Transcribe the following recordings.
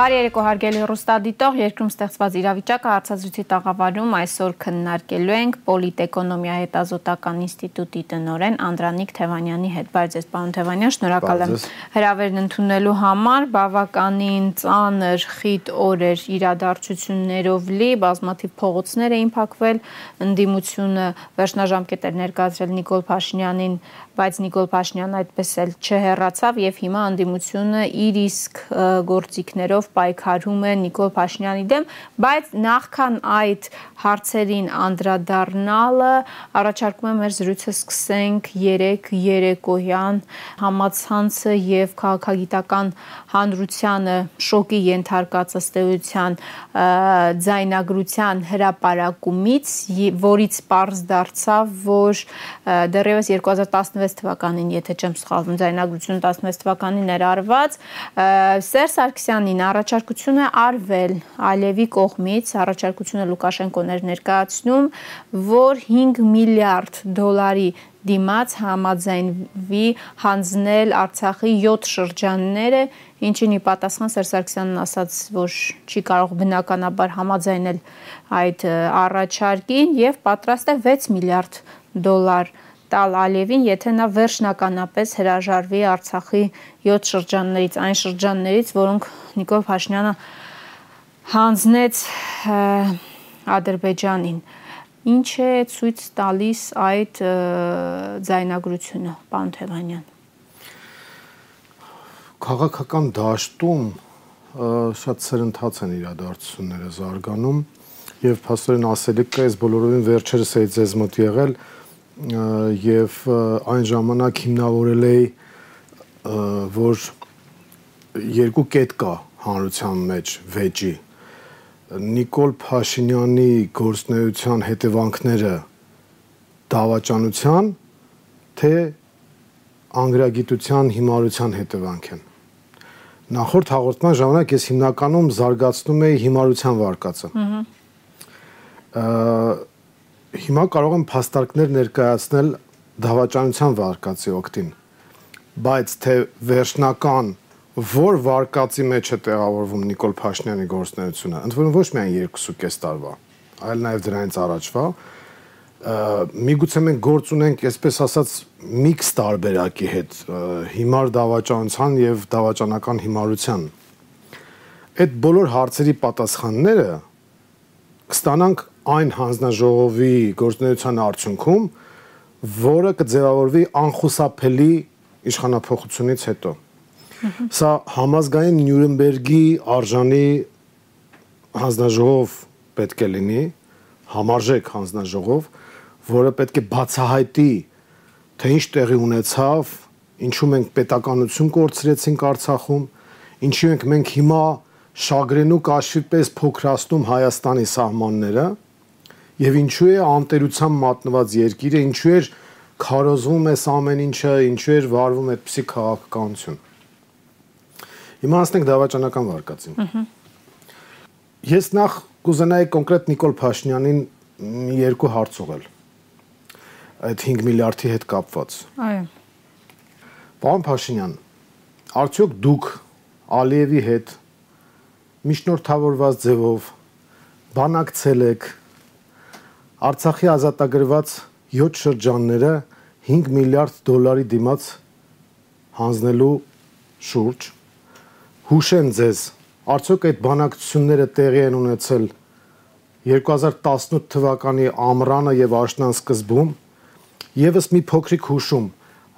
Բարի երեկո հարգելի ռուստադիտող, երկրում ստեղծված իրավիճակը հարցազրույցի տաղավարում այսօր քննարկելու ենք Պոլիտեկոնոմիա հետազոտական ինստիտուտի տնօրեն Անդրանիկ Թևանյանի հետ։ Բարի ձեզ, պարոն Թևանյան, շնորհակալ եմ հրավերն ընդունելու համար։ Բավականին ծանր, խիտ օրեր իրադարձություններով լի, բազմաթիվ փողոցներ էին փակվել, ընդդիմությունը վերջնաժամկետ էր ներկայացրել Նիկոլ Փաշինյանին բայց Նիկոլ Փաշինյանը այդպես էլ չհեռացավ եւ հիմա անդիմությունը իր իսկ գործիքներով պայքարում է Նիկոլ Փաշինյանի դեմ, բայց նախքան այդ հարցերին անդրադառնալը առաջարկում եմ մեր զրույցը սկսենք 3 երեկոյան համացանցը եւ քաղաքագիտական հանրությանը շոկի ենթարկած ըստեյության ձայնագրության հրապարակումից, որից པարզ դարձավ, որ դեռևս 2016 16 թվականին, եթե չեմ սխալվում, ձայնագրությունը 16 թվականին էր արված, Սերժ Սարգսյանին առաջարկություն է արվել Ալիևի կողմից, առաջարկությունը Լուկաշենկոն էր ներկայացնում, որ 5 միլիարդ դոլարի դիմաց համաձայնվի հանձնել Արցախի 7 շրջանները, ինչին ի պատասխան Սերժ Սարգսյանն ասաց, որ չի կարող բնականաբար համաձայնել այդ առաջարկին եւ պատրաստ է 6 միլիարդ դոլար տալ Ալիևին, եթե նա վերջնականապես հրաժարվի Արցախի 7 շրջաններից, այն շրջաններից, որոնք Նիկոլ Փաշինյանը հանձնեց Ադրբեջանին։ Ինչ է ցույց տալիս այդ ձայնագրությունը, պարոն Թևանյան։ Քաղաքական դաշտում շատ սրընթաց են իրադարձությունները զարգանում եւ փաստորեն ասելիք կա, այս բոլորովին վերջերս է ձեզ մոտ եղել, եւ այն ժամանակ հիմնավորել էի որ երկու կետ կա հանրության մեջ վեճի Նիկոլ Փաշինյանի գործնեության հետևանքները դավաճանության թե անգրագիտության հիմարության հետևանք են նախորդ հաղորդման ժամանակ ես հիմնականում զարգացնում էի հիմարության վարկածը ըհը հիմա կարող եմ փաստարկներ ներկայացնել դավաճանության վարկածի օկտին բայց թե վերջնական որ վարկածի մեջ է տեղավորվում Նիկոլ Փաշինյանի գործունեությունը ընդ որում ոչ միայն 2.5 տարվա այլ նաև դրանից առաջվա միգուցե մենք գործ ունենք այսպես ասած միքս տարբերակի հետ հիմար դավաճանության եւ դավաճանական հիմարության այդ բոլոր հարցերի պատասխանները կստանանք այն հանձնաժողովի գործունեության արդյունքում, որը կձևավորվի անխուսափելի իշխանապողությունից հետո։ Սա համազգային Նյուրնբերգի արժանի հանձնաժողով պետք է լինի, համարժեք հանձնաժողով, որը պետք է բացահայտի, թե ինչ տեղի ունեցավ, ինչու մենք պետականություն կորցրեցինք Արցախում, ինչու ենք մենք հիմա շագրենու կաշվի պես փոքրացնում Հայաստանի սահմանները, եւ ինչու է անտերության մատնված երկիրը, ինչու է քարոզվում է ամեն ինչը, ինչու է վարվում այդպիսի քաղաքականություն։ Հիմա ասենք դավաճանական վարկածին։ Ես նախ կուզենայի կոնկրետ Նիկոլ Փաշինյանին երկու հարց ուղղել այդ 5 միլիարդի հետ կապված։ Այո։ Պարոն Փաշինյան, արդյոք դուք Ալիևի հետ միջնորդավորված ձևով բանակցել եք Արցախի ազատագրված 7 շրջանները 5 միլիարդ դոլարի դիմաց հանձնելու շուրջ հուշեն ձեզ արդյոք այդ բանակցությունները տեղի են ունեցել 2018 թվականի ամռանը եւ աշնան սկզբում եւս մի փոքրիկ հուշում.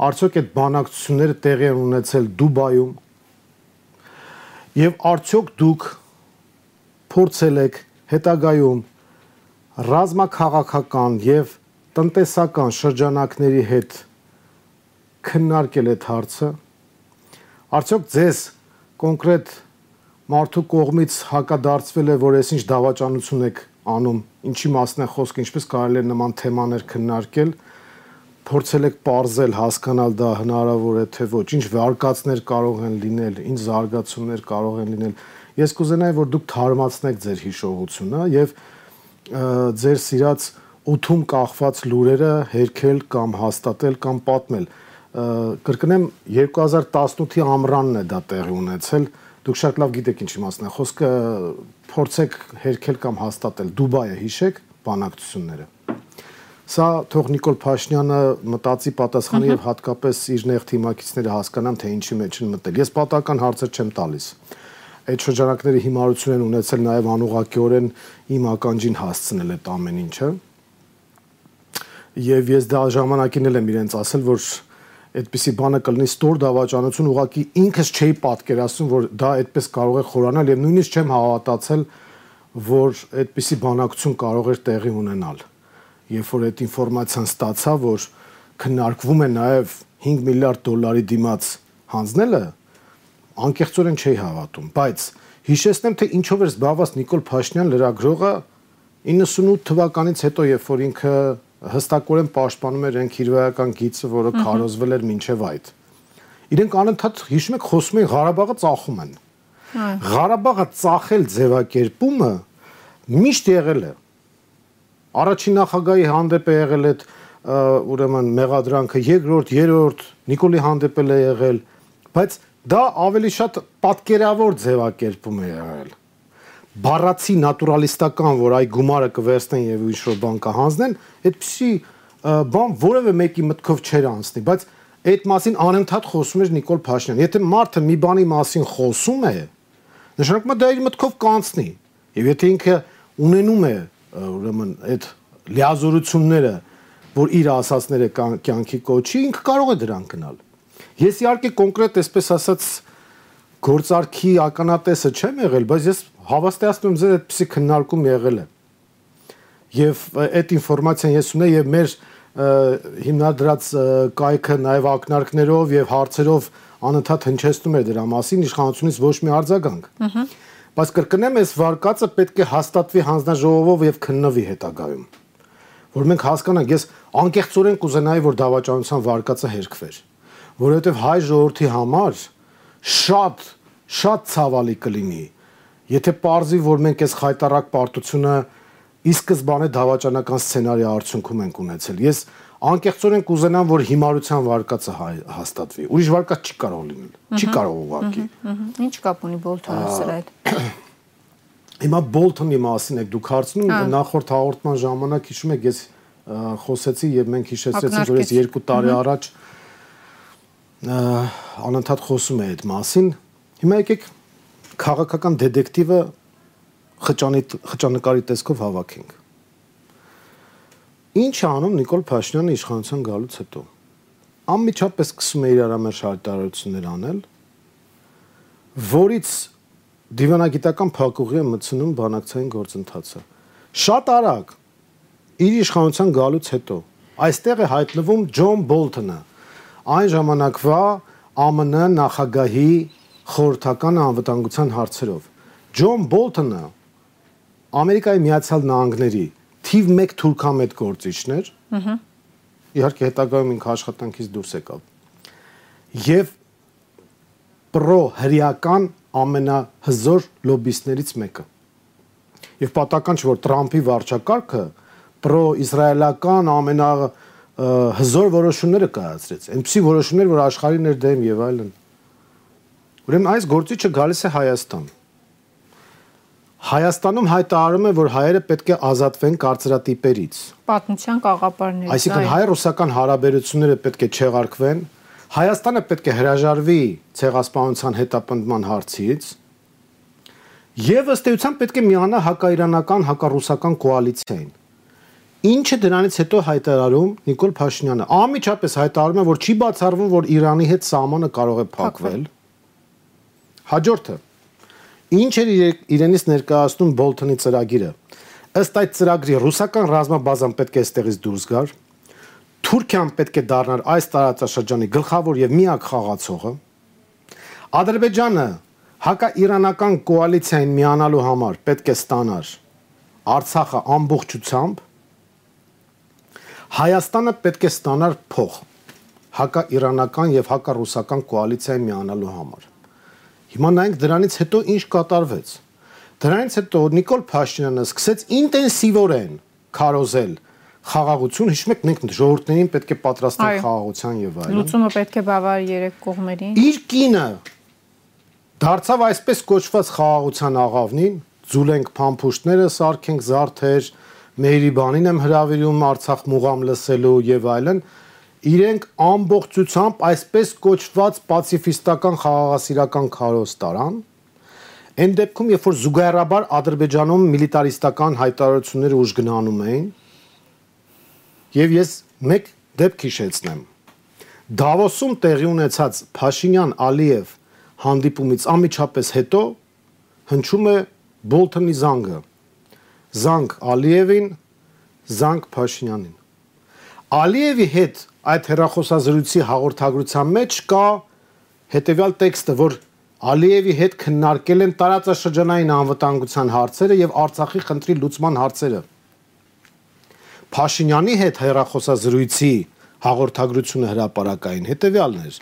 Արդյոք այդ բանակցությունները տեղի են ունեցել Դուբայում եւ արդյոք դուք փորձել եք հետագայում ռազմաքաղաքական եւ տնտեսական շրջանակների հետ քննարկել այդ հարցը արդյոք ձեզ կոնկրետ մարդու կողմից հակադարձվել է որ այսինչ դավաճանություն եք անում ինչի մասն է խոսքը ինչպես կարելի է նման թեմաներ քննարկել փորձել եք ողրզել հասկանալ դա հնարավոր է թե ոչ ինչ վարկածներ կարող են լինել ինչ զարգացումներ կարող են լինել ես կուզենայի որ դուք թարմացնեք ձեր հիշողությունը եւ ձեր սիրած օթում կախված լուրերը հերքել կամ հաստատել կամ պատմել կրկնեմ 2018-ի ամռանն է դա տեղի ունեցել Դուք շատ լավ գիտեք ինչ իմաստն է։ Խոսքը փորձեք հերքել կամ հաստատել Դուբայը հիշեք բանակցությունները։ Սա թող Նիկոլ Փաշինյանը մտածի պատասխանի եւ հատկապես իր նեղ թիմակիցները հասկանան թե ինչի մեջ են մտել։ Ես պատական հարցեր չեմ տալիս այդ շրջանակների հիմարություն են ունեցել նաև անուղակիորեն իմ ականջին հասցնել այդ ամեն ինչը եւ ես դա ժամանակին էլ եմ իրենց ասել որ այդպիսի բանը կլինի ստոր դավաճանություն ուղակի ինքս չէի պատկերացնում որ դա այդպես կարող է խորանալ եւ նույնիսկ չեմ հավատացել որ այդպիսի բանակցություն կարող էր տեղի ունենալ երբ որ այդ ինֆորմացիան ստացա որ քննարկվում է նաեւ 5 միլիարդ դոլարի դիմաց հանձնելը անկեղծորեն չէի հավատում բայց հիշեցնեմ թե ինչով էր զբաղված Նիկոլ Փաշինյան լրագրողը 98 թվականից հետո երբ որ ինքը հստակորեն պաշտպանում էր այն քիրվայական գիծը, որը քարոզվել էր մինչև այդ։ Իրենք անընդհատ հիշում եք խոսում են Ղարաբաղը ծախում են։ Ղարաբաղը ծախել ձևակերպումը միշտ եղել է։ Առաջին նախագահի հանդեպ է եղել այդ ուրեմն մեղադրանքը, երկրորդ, երրորդ Նիկոլի հանդեպ է եղել, բայց դա ավելի շատ պատկերավոր ձևակերպում է եղել բառացի նատուրալիստական, որ այ գումարը կվերցնեն եւ ինչ որ բան կհանձնեն, այդպիսի բան որևէ մեկի մտքով չէր անցնի, բայց այդ մասին անընդհատ խոսում էր Նիկոլ Փաշինյան։ Եթե մարդը մի բանի մասին խոսում է, նշանակում է դա իր մտքով կանցնի։ Եվ եթե ինքը ունենում է ուրեմն այդ լիազորությունները, որ իր ասածները կյանքի կոչի, ինքը կարող է դրան գնալ։ Ես իհարկե կոնկրետ այսպես ասած գործարքի ականատեսը չեմ եղել, բայց ես հավաստիացնում ձեզ այդպեսի քննարկում եղել է։ Եվ այդ ինֆորմացիան ես ունեի եւ մեր հիմնադրած կայքը նաեւ ակնարկներով եւ հարցերով անընդհատ հնչեցնում էր դրա մասին իշխանությունից ոչ մի արձագանք։ Ահա բայց կրկնեմ, այս վարկածը պետք է հաստատվի հանձնաժողովով եւ քննվի հետագայում։ Որ մենք հասկանանք, ես անկեղծորեն կուզենայի, որ դավաճանության վարկածը հերքվեր, որովհետեւ հայ ժողովրդի համար շատ շատ ցավալի կլինի, եթե parzի, որ մենք այս խայտարակ պարտությունը ի սկզբանե դավաճանական սցենարի արդյունքում ենք ունեցել։ Ես անկեղծորեն կուզենամ, որ հիմարության վարկածը հաստատվի։ Ուրիշ վարկած չի կարող լինել։ Չի կարող ուղղակի։ Ինչ կապ ունի Բոլթոնը սրա հետ։ Հիմա Բոլթոնի մասին եք դուք հարցնում, նախորդ հաղորդման ժամանակ հիշում եք, ես խոսեցի եւ մենք հիշեցրեցինք, որ ես 2 տարի առաջ անընդհատ խոսում եմ այդ մասին Հիմա եկեք քաղաքական դետեկտիվը խճանի խճանկարի տեսքով հավաքենք։ Ինչ անում Նիկոլ Փաշինյանը իշխանության գալուց հետո։ Անմիջապես սկսում է իր արամեր շարժարարություններ անել, որից դիվանագիտական փակուղի է մտցնում բանակցային գործընթացը։ Շատ արագ իր իշխանության գալուց հետո այստեղ է հայտնվում Ջոն Բոլթոնը, այն ժամանակվա ԱՄՆ նախագահի խորհրդական անվտանգության հարցերով։ Ջոն Բոլթոնը Ամերիկայի Միացյալ Նահանգների թիվ 1 թուրքամետ գործիչն էր։ Ահա։ Իհարկե հետագայում ինքը աշխատանքից դուրս եկավ։ Եվ պրո հրեական ամենահզոր լոբիստներից մեկը։ Եվ պատական չէ որ Տրամփի վարչակարգը պրո իսրայելական ամենա հզոր որոշումները կայացրեց։ Այնպիսի որոշումներ, որ աշխարհի ներդեմ եւ այլն։ Ուրեմն այս գործիչը գալիս է Հայաստան։ Հայաստանում հայտարարում է, որ հայերը պետք է ազատվեն կարծրատիպերից։ Պատմության կաղապարներից։ Այսինքն հայ-ռուսական հարաբերությունները պետք է չեղարկվեն, Հայաստանը պետք է հրաժարվի ցեղասպանության հետապնդման հարցից, եւ ըստ էության պետք է միանա հակաիրանական, հակառուսական կոալիցիային։ Ինչը դրանից հետո հայտարարում Նիկոլ Փաշինյանը։ Ամիջապես հայտարարում է, որ չի բացառվում, որ Իրանի հետ սահմանը կարող է փակվել։ Փակվել Հաջորդը. Ինչ էր իրենից ներկայացնում Բոլթոնի ծրագիրը։ Ըստ այդ ծրագրի ռուսական ռազմաբազան պետք է այստեղից դուրս գար։ Թուրքիան պետք է դառնար այս տարածաշրջանի գլխավոր եւ միակ խաղացողը։ Ադրբեջանը հակա-իրանական կոալիցիային միանալու համար պետք է ստանար Արցախը ամբողջությամբ Հայաստանը պետք է ստանար փող հակա-իրանական եւ հակա-ռուսական կոալիցիային միանալու համար։ Հիմա նայենք դրանից հետո ինչ կատարվեց։ Դրանից հետո Նիկոլ Փաշինյանը սկսեց ինտենսիվորեն քարոզել խաղաղություն, հիշում եք, մենք ժողովրդներին պետք է պատրաստենք խաղաղության եւ այլն։ Լուծումը պետք է բավարարի երեք կողմերին։ Իր կինը Դարձավ այսպես կոչված խաղաղության աղավնին, ձուլենք փամփուշտները, սարքենք զարթեր, Մեհրիբանին եմ հրավիրում Արցախ մուղամ լսելու եւ այլն, իրենք ամբողջությամբ այսպես կոչված պացիֆիստական խաղաղասիրական քարոզ տարան Այն դեպքում, երբ որ զուգահեռաբար Ադրբեջանում միլիտարիստական հայտարարությունները ուժ գնանում էին, եւ ես մեկ դեպք հիշեցնեմ։ Դավոսում տեղի ունեցած Փաշինյան-Ալիև հանդիպումից անմիջապես հետո հնչում է Բոլթոնի զանգը։ Զանգ Ալիևին, զանգ Փաշինյանին։ Ալիևի հետ այդ հերախոսազրույցի հաղորդագրության մեջ կա հետեւյալ տեքստը, որ Ալիևի հետ քննարկել են տարածաշրջանային անվտանգության հարցերը եւ Արցախի խնդրի լուծման հարցերը։ Փաշինյանի հետ հերախոսազրույցի հաղորդագրությունը հրապարակային հետեւյալն էր,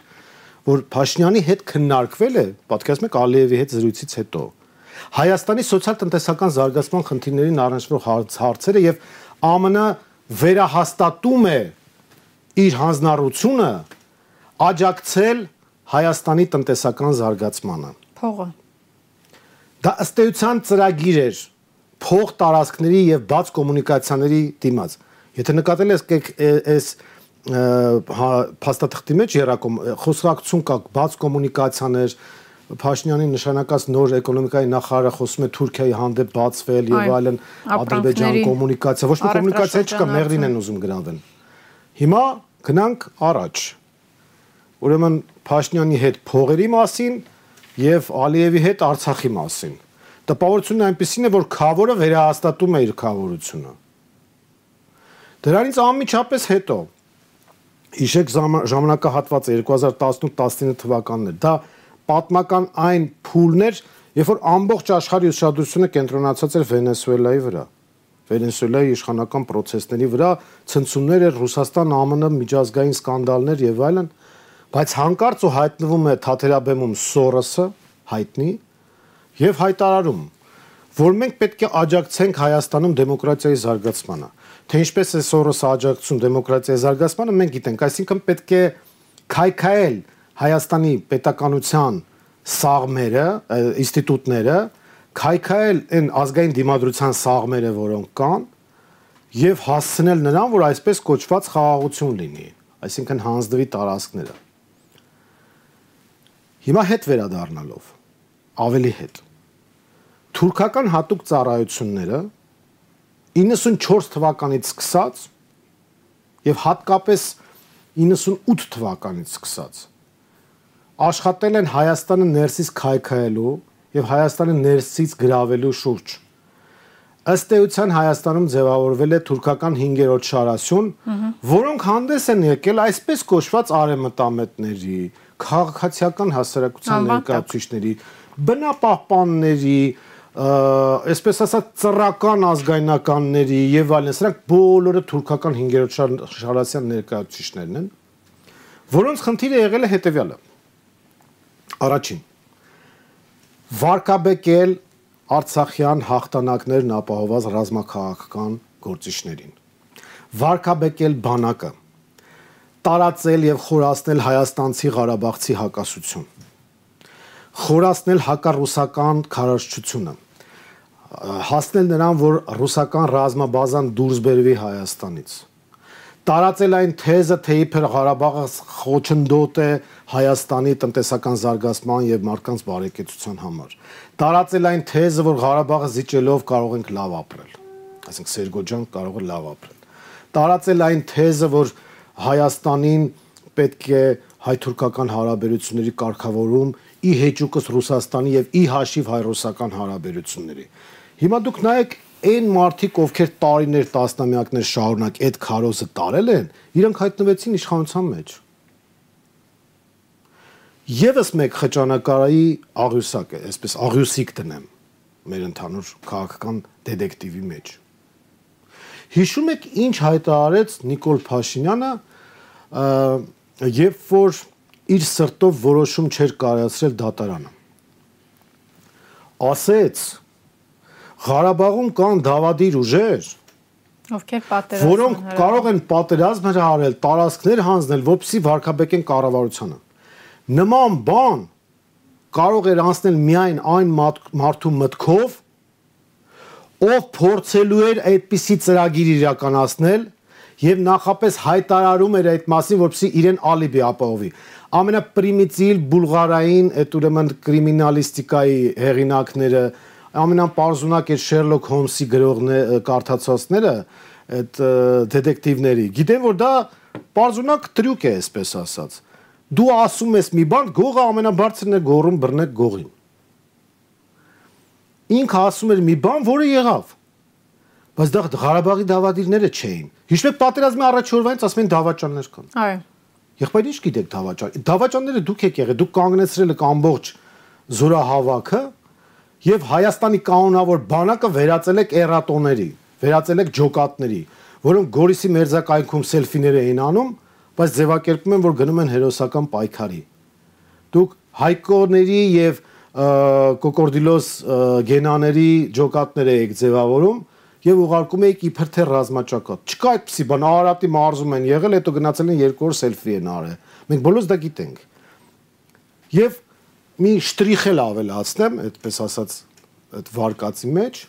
որ Փաշինյանի հետ քննարկվել է, պատկերացնում եք Ալիևի հետ զրույցից հետո Հայաստանի սոցիալ-տնտեսական զարգացման խնդիրներին առնչվող հարցերը եւ ԱՄՆ վերահաստատում է իր հանձնառությունը աջակցել Հայաստանի տնտեսական զարգացմանը։ Փողը։ Դա ըստ էության ծրագիր էր փող տարածքների եւ բաց կոմունիկացիաների դիմաց։ Եթե նկատել եք այս հա, փաստաթղթի մեջ երակոմ խոսակցություն կա բաց կոմունիկացիաներ Փաշինյանի նշանակած նոր էկոնոմիկայի նախարարը խոսում է Թուրքիայի հանդեպ բացվել եւ այլն Ադրբեջան կոմունիկացիա ոչ մի կոմունիկացիա չկա մեղրին են ուզում գրանվեն հիմա գնանք առաջ ուրեմն Փաշինյանի հետ փողերի մասին եւ Ալիևի հետ Արցախի մասին։ Տպավորությունն այնպեսին է, որ խավորը վերահաստատում է իր խավորությունը։ Դրանից անմիջապես հետո հիշեք ժամանակահատվածը 2018-19 թվականներ։ Դա պատմական այն փուլներ, երբ որ ամբողջ աշխարհի ուշադրությունը կենտրոնացած էր Վենեսուելայի վրա։ Վենեսուելայի իշխանական process-ների վրա ցնցումներ էր Ռուսաստան, ԱՄՆ միջազգային սկանդալներ եւ այլն, բայց հանկարծ ու հայտնվում է Թաթերաբեմում Սորոսը հայտնի եւ հայտարարում որ մենք պետք է աջակցենք Հայաստանում դեմոկրատիայի զարգացմանը թե ինչպես է Սորոսը աջակցում դեմոկրատիայի զարգացմանը մենք գիտենք այսինքն պետք է քայքայել Հայաստանի պետականության սաղմերը ինստիտուտները քայքայել այն ազգային դիմադրության սաղմերը որոնք կան եւ հասցնել նրան որ այսպես կոչված խաղաղություն լինի այսինքն հանձնվի տարածքները Հիմա հետ վերադառնալով ավելի հետ թուրքական հատուկ ծառայությունները 94 թվականից սկսած եւ հատկապես 98 թվականից սկսած աշխատել են Հայաստանը ներսից քայքայելու եւ Հայաստանը ներսից գրավելու շուրջ ըստ էության Հայաստանում ձևավորվել է թուրքական 5-րդ շարասյուն, որոնք հանդես են եկել այսպես կոչված արեմտամետների, քաղաքացիական հասարակության ներկայացուցիչների, բնապահպանների, այսպես ասած ծռական ազգայնականների եւ այլն, սրանք բոլորը թուրքական 5-րդ շարասյան ներկայացուցիչներն են, որոնց խնդիրը եղել է հետեւյալը։ Առաջին. Վարկաբեկել Արցախյան հաղթանակներն ապահովված ռազմաքաղաքական գործիչներին։ Վարկաբեկել բանակը. Տարածել եւ խորացնել հայաստանցի Ղարաբաղցի հակասություն։ Խորացնել հակառուսական քարոշչությունը։ Հասնել նրան, որ ռուսական ռազմաբազան դուրս բերվի Հայաստանից տարածել այն թեզը, թե իբր Ղարաբաղը խոչընդոտ է Հայաստանի տնտեսական զարգացման եւ մարդկանց բարեկեցության համար։ Տարածել այն թեզը, որ Ղարաբաղը զիջելով կարող ենք լավ ապրել։ Այսինքն Սերգոջան կարող է լավ ապրել։ Տարածել այն թեզը, որ Հայաստանին պետք է հայ-թուրքական հարաբերությունների կարգավորում ի հեճուկս Ռուսաստանի եւ ի հաշիվ հայ-ռուսական հարաբերությունների։ Հիմա դուք նայեք այն մարդիկ, ովքեր տարիներ, տասնամյակներ շարունակ այդ քարոզը տարել են, իրենք հայտնվեցին իշխանության մեջ։ Եվս մեկ խճանակարայի աղյուսակ է, այսպես աղյուսիկ տնեմ մեր ընդհանուր քաղաքական դետեկտիվի մեջ։ Հիշում եք ինչ հայտարարեց Նիկոլ Փաշինյանը երբ որ իր սրտով որոշում չէր կայացրել դատարանը ասեց Ղարաբաղում կան դավադիր ուժեր ովքեր պատերազմ որոնք կարող են պատերազմ հրահարել, տարածքներ հանձնել, որպեսզի վարկաբեկեն կառավարությանը։ Նման բան կարող էր անցնել միայն այն մարդու մտքով, ով փորձելու էր այդպիսի ծրագիր իրականացնել եւ նախապես հայտարարում էր այդ մասին, որպեսզի իրեն ալիբի ապահովի։ Ամենապրիմիտիվ բուլղարային այդ ուրեմն կրիմինալիստիկայի հեղինակները, ամենապարզունակ այդ Շերլոկ Հոլմսի գրողները, կարդացածները, այդ դետեկտիվների, գիտեն որ դա պարզունակ տրյուկ է, այսպես ասած։ Դու ասում ես մի բան, գողը ամենաբարձրն է գորում բռնեք գողին։ Ինքը ասում էր մի բան, որը եղավ։ Բայց դա Ղարաբաղի դավադիրները չէին։ Հիշում եք պատերազմի առաջ օրվանից ասում են դավաճաններ կան։ Այո։ Եղբայր ի՞նչ գիտեք դավաճան։ Դավաճանները դուք եք եղել, դուք կանգնեցրել եք ամբողջ զորահավաքը եւ Հայաստանի կանոնավոր բանակը վերածել եք էրատոների, վերածել եք ջոկատների, որոնք Գորիսի մերձակայքում սելֆիներ էին անում, բայց ձևակերպում են, որ գնում են հերոսական պայքարի։ Դուք հայկոների եւ կոկորդիլոս գենաների ջոկատներ եք ձևավորում եւ ուղարկում եք իբր թե ռազմաճակատ։ Չկա այդպեսի բան, Արարատի մարզում են եղել, հետո գնացել են երկու օր սելֆի են արել։ Մենք բոլորս դա գիտենք։ Եվ մի շտրիխ էլ ավելացնեմ, այդպես ասած, այդ վարկածի մեջ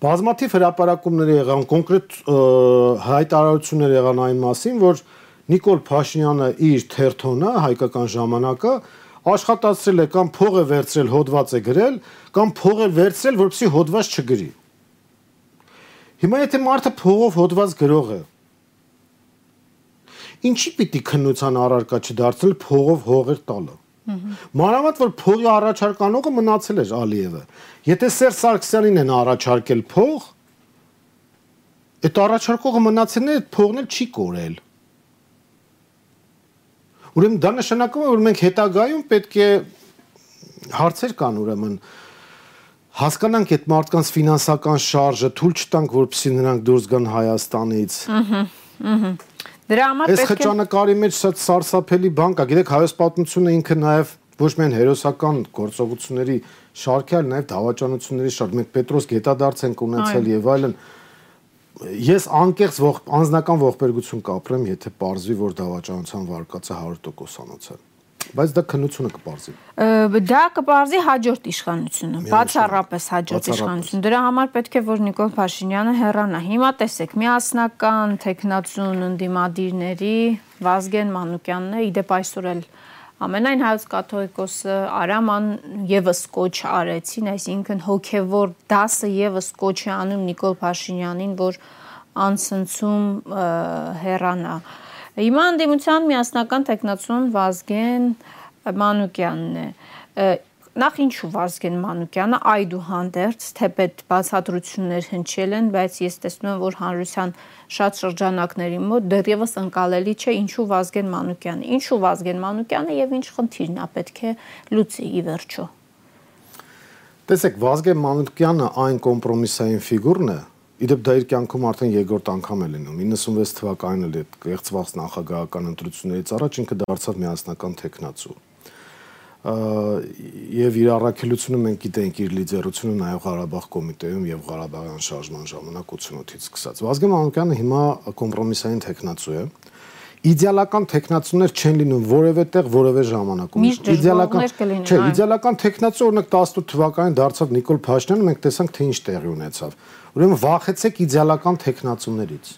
բազմաթիվ հրապարակումներ եղան, կոնկրետ հայտարարություններ եղան այն մասին, որ Նիկոլ Փաշինյանը իր թերթոնը հայկական ժամանակը աշխատացրել է կամ փող է վերցրել հոդված է գրել, կամ փող է վերցրել, որպեսզի հոդված չգրի։ Հիմա եթե մարդը փողով հոդված գրող է, ինչի պիտի քննության առարկա չդարձնել փողով հողեր տալը։ Մանավանդ որ փողի առաջարկանողը մնացել էր Ալիևը։ Եթե Սերժ Սարգսյանին են առաջարկել փող, այդ առաջարկողը մնացել է այդ փողն էլ չի կորել։ Ուրեմն դա նշանակում է, որ մենք հետագայում պետք է հարցեր կան ուրեմն հասկանանք այդ մարդկանց ֆինանսական շարժը, թույլ չտանք, որպեսզի նրանք դուրս գան Հայաստանից։ Ահա, ահա։ Դրա համար պետք է Այս խճանկարի մեջ սա սարսափելի բան կա։ Գիտեք, հայոց պատմությունը ինքը նաև ոչ միայն հերոսական գործողությունների շարք է, այլ նաև դավաճանությունների շարք։ Մենք Պետրոս Գետադարձ ենք ունեցել եւ այլն։ Ես անկեղծ անձնական ողբերգություն կապրեմ, եթե ողրզվի, որ դավաճանության վարկածը 100%-անոց է բայց դա քննությունը կպարզի։ Դա կպարզի հաջորդ իշխանությունը, բացառապես հաջորդ իշխանությունը։ Դրա համար պետք է որ Նիկոլ Փաշինյանը հեռանա։ Հիմա տեսեք, միասնական տեխնացուն ընդդիմադիրների Վազգեն Մանուկյանն է, իդեպ այսօր էլ Ամենայն հայոց կաթողիկոսը Արաման եւս կոչ արեցին, այսինքն հոգեվոր դասը եւս կոչ է անում Նիկոլ Փաշինյանին, որ անցնցում հեռանա։ Հիմա անդիմության միասնական տեխնացուն Վազգեն Մանուկյանն է նախ ինչու Վազգեն Մանուկյանը այդուհանդերձ թեպետ բացատրություններ հնչել են, բայց ես տեսնում եմ, որ հանրության շատ շրջանակների մոտ դեռևս ընկալելի չէ ինչու Վազգեն Մանուկյանը, ինչու Վազգեն Մանուկյանը եւ ինչ խնդիրն է պետք է լուծի ի վերջո։ Տեսեք, Վազգեն Մանուկյանը այն կոմպրոմիսային ֆիգուրն է, իդեպ դա իր կյանքում արդեն երկրորդ անգամ է լինում. 96 թվականին էլ այդ կեղծված նախագահական ընտրություններից առաջ ինքը դարձավ միասնական տեխնացու եւ իր առաքելությունը մենք գիտենք իր լիդերությունը նաեւ Ղարաբաղ կոմիտեում եւ Ղարաբաղյան շարժման ժամանակ 88-ից սկսած։ Վազգեն Մանուկյանը հիմա կոմպրոմիսային տեխնացու է իդեալական տեխնացուներ չեն լինում որևէ տեղ, որևէ ժամանակում։ Իդեալական չէ, իդեալական տեխնացու օրինակ 18 թվականին դարձավ Նիկոլ Փաշինյանը, մենք տեսանք թե ինչ տեղի ունեցավ։ Ուրեմն վախեցեք իդեալական տեխնացուներից։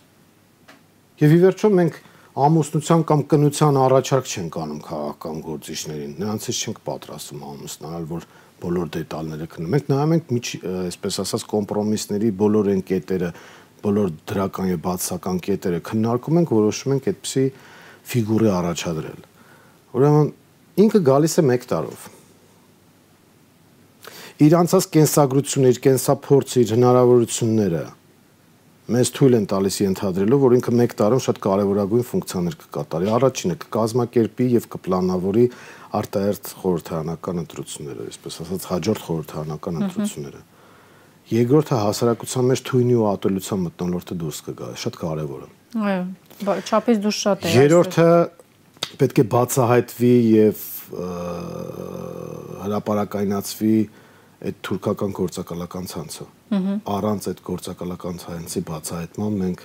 Եվ ի վերջո մենք ամուսնության կամ կնության առաջարկ չենք անում քաղաքական գործիչներին։ Նրանցից չենք պատրաստում ամուսնանալ, որ բոլոր դետալները քննում։ Մենք նայում ենք այսպես ասած, կոմպրոմիսների բոլոր են կետերը, բոլոր դրական եւ բացական կետերը քննարկում ենք, որոշում ենք այդպիսի ֆիգուրի առաջադրել։ Ուրեմն ինքը գալիս է 1 տարով։ Իր անցած կենսագրությունը, իր կենսափորձը, իր հնարավորությունները մեզ թույլ են տալիս ենթադրելով, որ ինքը 1 տարում շատ կարևորագույն ֆունկցիաներ կկատարի։ Առաջինը կկազմակերպի եւ կպլանավորի արտահերթ խորհրդարանական ընտրությունները, այսպես ասած, հաջորդ խորհրդարանական ընտրությունները։ Երկրորդը հասարակության մեջ թույնի ու ատելության մտնոլորտը դուրս կգա, շատ կարևոր է։ Այո, չափից դուրս շատ է։ Երրորդը պետք է բացահայտվի եւ հրաապարակայնացվի այդ թուրքական գործակալական ցանցը։ Առանց այդ գործակալական ցանցի բացահայտման մենք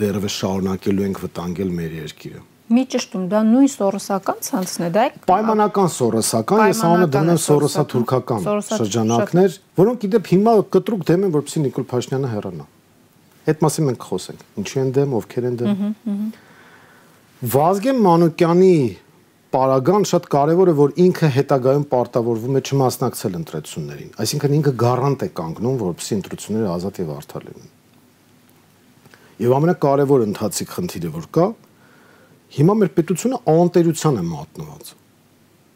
դերևս շարունակելու ենք վտանգել մեր երկիրը։ Մի ճշտում, դա նույն սորոսական ցանցն է, դա է պայմանական սորոսական, ես անունը դնում եմ սորոսա թուրքական շրջանակներ, որոնք իդեպ հիմա կտրուկ դեմ են, որպեսզի Նիկոլ Փաշինյանը հեռանա։ Այդ մասին մենք խոսենք։ Ինչի են դեմ, ովքեր են դեմ։ Վազգեն Մանուկյանի պարագան շատ կարևոր է, որ ինքը հետագայում պարտավորվում է չմասնակցել ընտրություններին։ Այսինքն ինքը գարանտ է կանգնում, որպեսզի ընտրությունները ազատ եւ արդար լինեն։ Եվ ամենակարևոր ընթացիկ խնդիրը որ կա, հիմա մեր պետությունը անտերության է մատնված։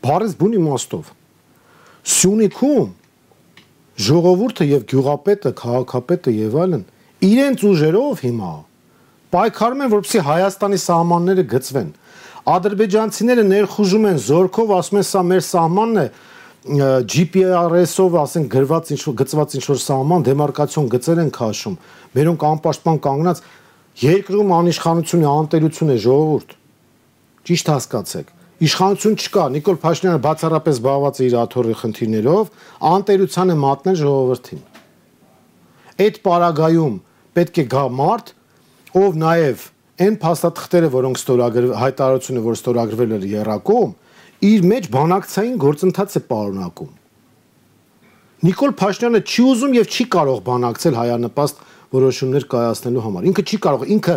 Բարես բուն իմաստով։ Սյունիքում ժողովուրդը եւ գյուղապետը, քաղաքապետը եւ այլն իրենց ուժերով հիմա պայքարում են, որպեսզի Հայաստանի սահմանները գծվեն։ Ադրբեջանցիները ներխուժում են զորքով, ասում են, սա մեր սահմանն է, GPS-ով, ասենք, գրված ինչ որ գծված ինչ որ սահման, դեմարկացիոն գծեր են քաշում։ Մերոնք անպաշտպան կանգնած երկրում անիշխանություն է, անտերություն է, ժողովուրդ։ Ճիշտ հասկացեք։ Իշխանություն չկա։ Նիկոլ Փաշինյանը բացառապես զբաղված է իր աթոռի խնդիրներով, անտերության է մատնել ժողովրդին։ Այդ պարագայում պետք է գա մարդ, ով նաև այն փաստաթղթերը, որոնք ստորագրվել հայտարարությունը, որ ստորագրվել էր Երակոմ, իր մեջ բանակցային գործընթաց է պարունակում։ Նիկոլ Փաշինյանը չի ուզում եւ չի կարող բանակցել հայանպաստ որոշումներ կայացնելու համար։ Ինքը չի կարող, ինքը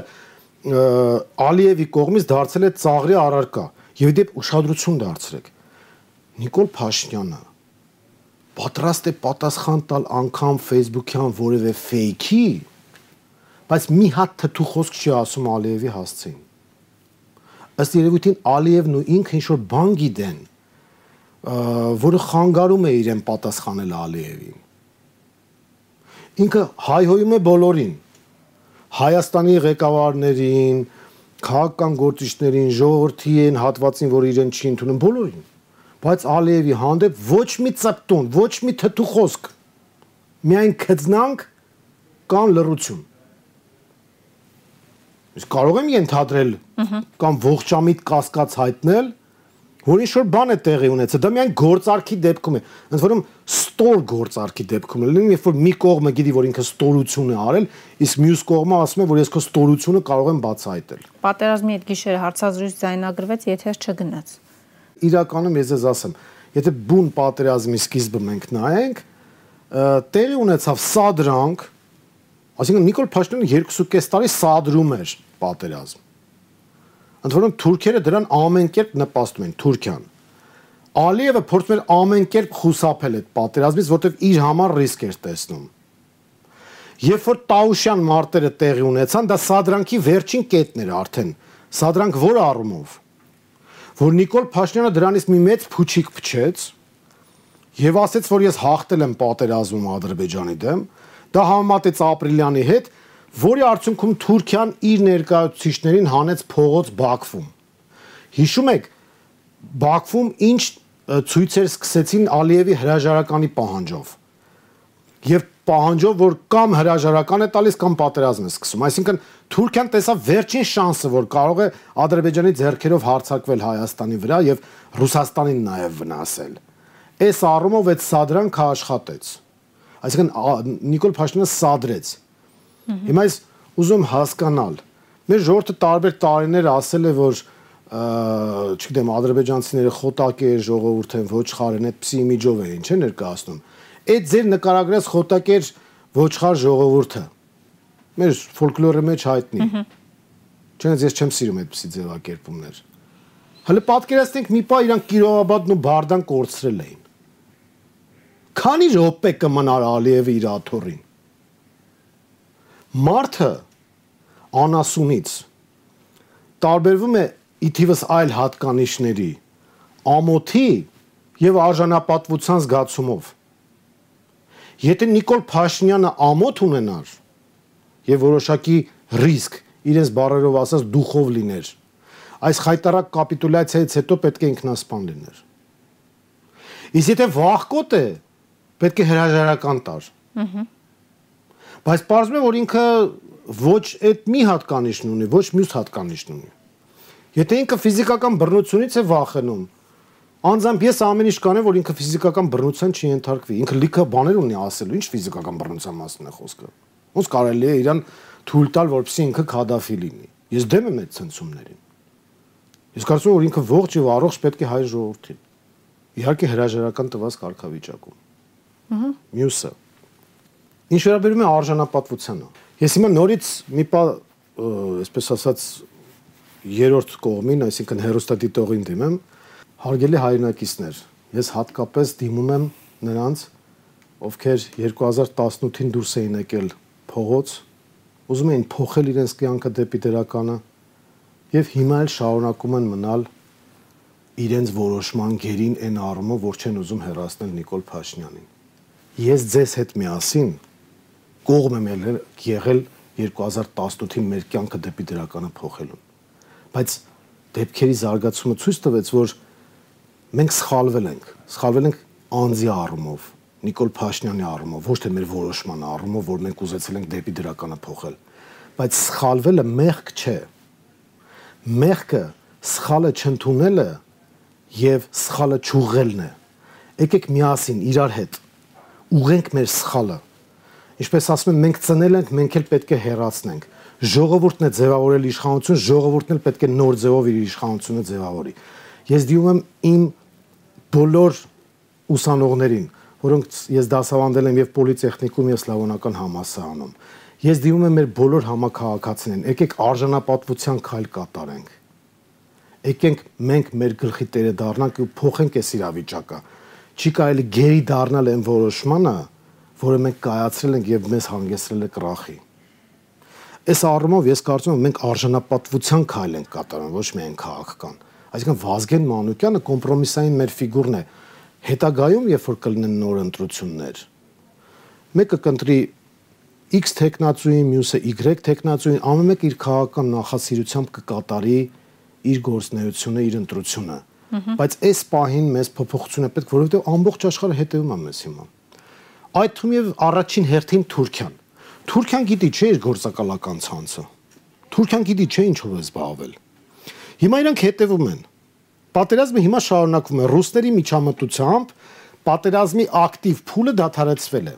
Ալիևի կողմից դարձել է ծաղրի առարկա եւ դեպ ուշադրություն դարձրեք։ Նիկոլ Փաշինյանը պատրաստ է պատասխան տալ անգամ Facebook-յան որևէ fake-ի, բայց մի հատ թթու խոսք չի ասում Ալիևի հասցեին։ Ըստ երևույթին Ալիևն ու ինքը ինչ որ բան գիտեն, որը խանգարում է իրեն պատասխանել Ալիևին։ Ինքը հայհոյում է բոլորին։ Հայաստանի ղեկավարներին, քաղաքական գործիչներին, ժողովրդին, հատվածին, որ իրեն չի ընդունում, բոլորին բայց Ալիևի հանդեպ ոչ մի ծպտուն, ոչ մի թթու խոսք։ Միայն քծնանք կան լրություն։ Իսկ կարող եմ ենթադրել կամ ողջամիտ կասկած հայտնել, որ ինչ որ բան է տեղի ունեցել։ Դա միայն գործարքի դեպքում է։ Ընդ որում ստոր գործարքի դեպքում է։ Լինի, երբ որ մի կողմը գիտի, որ ինքը ստորություն է արել, իսկ մյուս կողմը ասում է, որ ես քո ստորությունը կարող եմ բացահայտել։ Պատերազմի այդ գիշերը հարցազրույց ձայնագրվեց, եթե չգնաց իրականում ես ես ասեմ, եթե բուն պատերազմի սկիզբը մենք նայենք, տեղի ունեցավ սադրանք, այսինքն Նիկոլ Փաշինյանը 2.5 տարի սադրում էր պատերազմ։ Ընդ որում թուրքերը դրան ամեն կերպ նպաստում են Թուրքիան։ Ալիևը փորձում էր ամեն կերպ խուսափել այդ պատերազմից, որտեղ իր համար ռիսկ էր տեսնում։ Երբ որ Տաուշյան մարտերը տեղի ունեցան, դա սադրանքի վերջին կետն էր արդեն։ Սադրանք որ առումով որ Նիկոլ Փաշինյանը դրանից մի մեծ փուչիկ փչեց եւ ասաց, որ ես հաղթել եմ պատերազմում Ադրբեջանի դեմ, դա համատեց Ապրիլյանի հետ, որի արդյունքում Թուրքիան իր ներկայացուցիչներին հանեց փողոց Բաքվում։ Հիշում եք, Բաքվում ինչ ցույցեր սկսեցին Ալիևի հրաժարականի պահանջով։ Եվ պահանջով, որ կամ հրաժարական է տալիս կամ պատերազմ է սկսում։ Այսինքն Թուրքիան տեսավ վերջին շանսը, որ կարող է Ադրբեջանի ձեռքերով հարձակվել Հայաստանի վրա եւ Ռուսաստանին նաեւ վնասել։ Այս առումով այդ սադրանքը աշխատեց։ Այսինքն Նիկոլ Փաշինյանը սադրեց։ Հիմա ես ուզում հասկանալ։ Մեր ժողովուրդը տարբեր տարիներ ասել է, որ չգիտեմ, ադրբեջանցիները խոտակեր ժողովուրդ են, ոչխար են, այդպիսի իմիջով են, չէ՞ ներկայացնում այդ ձեր նկարագրած խոտակեր ոչխար ժողովուրդը մեր ֆոլկլորի մեջ հայտնի։ Չնայած ես չեմ սիրում այդպիսի ձևակերպումներ։ Հələ պատկերացնենք մի պա իրանք Կիրովաբադն ու Բարդան կորցրել էին։ Քանի րոպե կմնար Ալիևը իր աթոռին։ Մարդը անասունից տարբերվում է իթիվս այլ հատկանիշների ամոթի եւ արժանապատվության զգացումով Եթե Նիկոլ Փաշինյանը ամոթ ունենար եւ որոշակի ռիսկ իրենց բարերով ասած դուխով լիներ, այս խայտարակ կապիտուլյացիայից հետո պետք է ինքնասպան լիներ։ Իսկ եթե վախկոտ է, պետք է հրաժարական տար։ Ահա։ Բայց պարզվում է, որ ինքը ոչ այդ մի հատկանիշն ունի, ոչ մյուս հատկանիշն ունի։ Եթե ինքը ֆիզիկական բռնությունից է վախենում, Անձամբ ես ամեն ինչ կանեմ, որ ինքը ֆիզիկական բռնության չի ենթարկվի։ Ինքը լիքը բաներ ունի ասելու, ինչ ֆիզիկական բռնության մասին է խոսքը։ Ոնց կարելի է իրան թույլ տալ, որպեսզի ինքը քադաֆի լինի։ Ես դեմ եմ այդ ցնցումներին։ Ես կարծում եմ, որ ինքը ողջ եւ առողջ պետք է հայ ժողովրդին։ Իհարկե հրաժարական տված կարգավիճակում։ Ահա։ Մյուսը։ Ինչ վերաբերում է արժանապատվությանը։ Ես հիմա նորից մի պա, այսպես ասած, երրորդ կողմին, այսինքն հերոստատիտողին դիմեմ, հարգելի հայրենակիցներ, ես հատկապես դիմում եմ նրանց, ովքեր 2018-ին դուրս էին եկել փողոց, ուզում էին փոխել իրենց կյանքը դեպի դրականը, եւ հիմա էլ շարունակում են մնալ իրենց որոշման գերին այն առումով, որ չեն ուզում հերացնել Նիկոլ Փաշինյանին։ Ես ձեզ հետ միասին կողմ եմ եղել 2018-ին մեր կյանքը դեպի դրականը փոխելուն։ Բայց դեպքերի զարգացումը ցույց տվեց, որ մենք սխալվել ենք, սխալվել ենք անձի առումով, Նիկոլ Փաշինյանի առումով, ոչ թե մեր որոշման առումով, որ մենք ուզեցել ենք դեպի դրականը փոխել։ Բայց սխալվելը մեղք չէ, մեղքը սխալը չընդունելը եւ սխալը ճուղելն է եկեք միասին իրար հետ ուղենք մեր սխալը ինչպես ասում են մենք ծնել ենք մենք էլ պետք է հեռացնենք ժողովուրդն է ձևավորել իշխանություն ժողովուրդն էլ պետք է նոր ձևով իր իշխանությունը ձևավորի ես դիում եմ իմ բոլոր ուսանողներին որոնք ես դասավանդել եմ եւ պոլիտեխնիկում եւ սլավոնական համասարանում Ես դիմում եմ մեր բոլոր համակարգացիներին, եկեք արժանապատվության քայլ կատարենք։ Եկենք մենք մեր գլխի տերը դառնանք ու փոխենք այս իրավիճակը։ Չի կարելի գերի դառնալ այն որոշմանը, որը մենք կայացրել ենք եւ մեզ հանգեցրել է կրախի։ Այս առումով ես կարծում եմ մենք արժանապատվության քայլ ենք կատարում, ոչ միայն քաղաքական։ Այսինքն Վազգեն Մանուկյանը կոմպրոմիսային մեր ֆիգուրն է։ Հետագայում, երբ որ կլինեն նոր ընտրություններ, մեկը կընտրի X տեխնացուին, մյուսը Y տեխնացուին, ամեն մեկ իր քաղաքական նախասիրությամբ կկատարի իր գործնեությունը, իր ընտրությունը։ Բայց այս պահին մեզ փոփոխություն է պետք, որովհետև ամբողջ աշխարհը հետևում է մեզ հիմա։ Այդ թվում եւ առաջին հերթին Թուրքիան։ Թուրքիան գիտի չէ իր գործակալական ցանցը։ Թուրքիան գիտի չէ ինչով է զբաղվել։ Հիմա իրանք հետևում են։ Պատերազմը հիմա շարունակվում է ռուսների միջամտությամբ, պատերազմի ակտիվ փուլը դադարեցվել է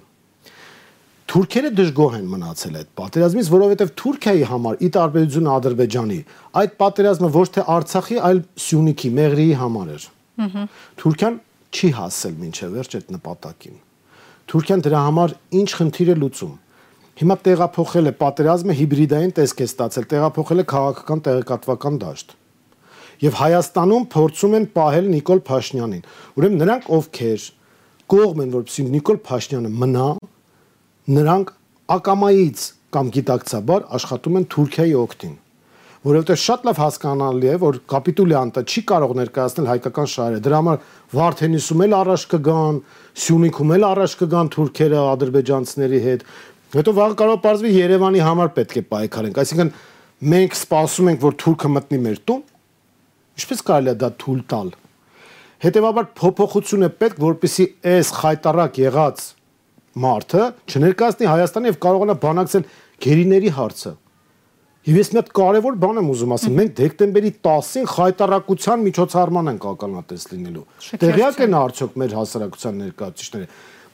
Թուրքերը դժգոհ են մնացել այդ պատերազմից, որովհետև Թուրքիայի համար ի տարբերություն Ադրբեջանի, այդ պատերազմը ոչ թե Արցախի, այլ Սյունիքի, Մեղրիի համար էր։ Թուրքիան չի հասել մինչև վերջ այդ նպատակին։ Թուրքիան դրա համար ինչ խնդիր է լուծում։ Հիմա տեղափոխել է պատերազմը հիբրիդային տեսք է ստացել, տեղափոխել է քաղաքական տեղեկատվական դաշտ։ Եվ Հայաստանում փորձում են պահել Նիկոլ Փաշինյանին։ Ուրեմն նրանք ովքեր կողմ են, որպեսզի Նիկոլ Փաշինյանը մնա, նրանք ակամայից կամ գիտակցաբար աշխատում են Թուրքիայի օգտին որովհետև շատ լավ հասկանալի է որ կապիտուլյանտը չի կարող ներկայացնել հայկական շահերը դրա համար Վարդենիսում էլ առաջ կգան Սյունիքում էլ առաջ կգան թուրքերը ադրբեջանցիների հետ հետո վաղ կարող պարզվի Երևանի համար պետք է պայքարենք այսինքն մենք սպասում ենք որ թուրքը մտնի մեր տուն ինչպես կարելի է դա թույլ տալ հետեւաբար փոփոխություն է պետք որպեսի այս խայտարակ եղած մարդը չներկայացնի Հայաստանը եւ կարողանա բանակցել գերիների հարցը։ Եվ ես մի հատ կարևոր բան եմ ուզում ասել, մենք դեկտեմբերի 10-ին խայտարակության միջոցառման ենք ականատես լինելու։ Տեղյակ են արդյոք մեր հասարակության ներկայացուցիչները։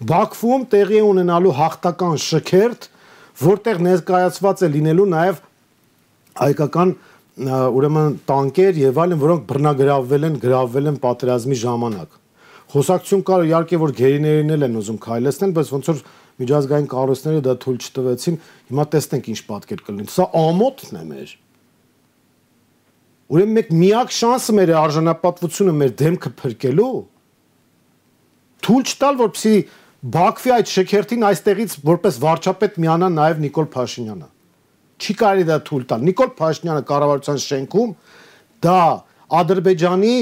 Բաքվում տեղի ունենալու հաղթական շքերթ, որտեղ ներկայացված է լինելու նաև հայկական ուրեմն տանկեր եւ այլն, որոնք բռնագրավվել են, գրավվել են պատերազմի ժամանակ Խոսակցություն կար իհարկե որ գերիներին էլ են ուզում քայլեցնել, բայց ոնց որ միջազգային կառույցները դա թույլ չտվեցին, հիմա տեսնենք ինչ պատկեր կլինի։ Սա ամոթն է մեր։ Ուրեմն մեկ միակ շանսը մեր արժանապատվությունը մեր դեմքը փրկելու թույլ չտալ, որպեսի Բաքվի այդ շքերթին այստեղից որպես վարչապետ միանա նաև Նիկոլ Փաշինյանը։ Չի կարելի դա թույլ տալ։ Նիկոլ Փաշինյանը կառավարության շենքում դա Ադրբեջանի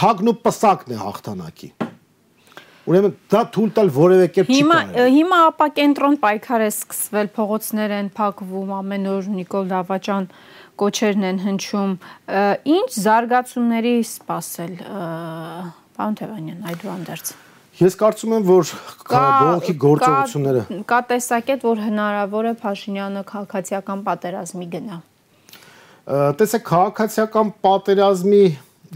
թագն ու պսակն է հաղթանակի։ Ուրեմն դա թույլ տալ որևէ կերպ չի կարող։ Հիմա հիմա ապա կենտրոն պայքար է սկսվել, փողոցներ են փակվում ամեն օր Նիկոլ Դավաճան կոչերն են հնչում։ Ինչ զարգացումների սпасել, պարոն Թևանյան, այդուհանդերձ։ Ես կարծում եմ, որ բողոքի գործողությունները կա տեսակետ, որ հնարավոր է Փաշինյանը քաղաքացիական պատերազմի գնա։ Տեսեք, քաղաքացիական պատերազմի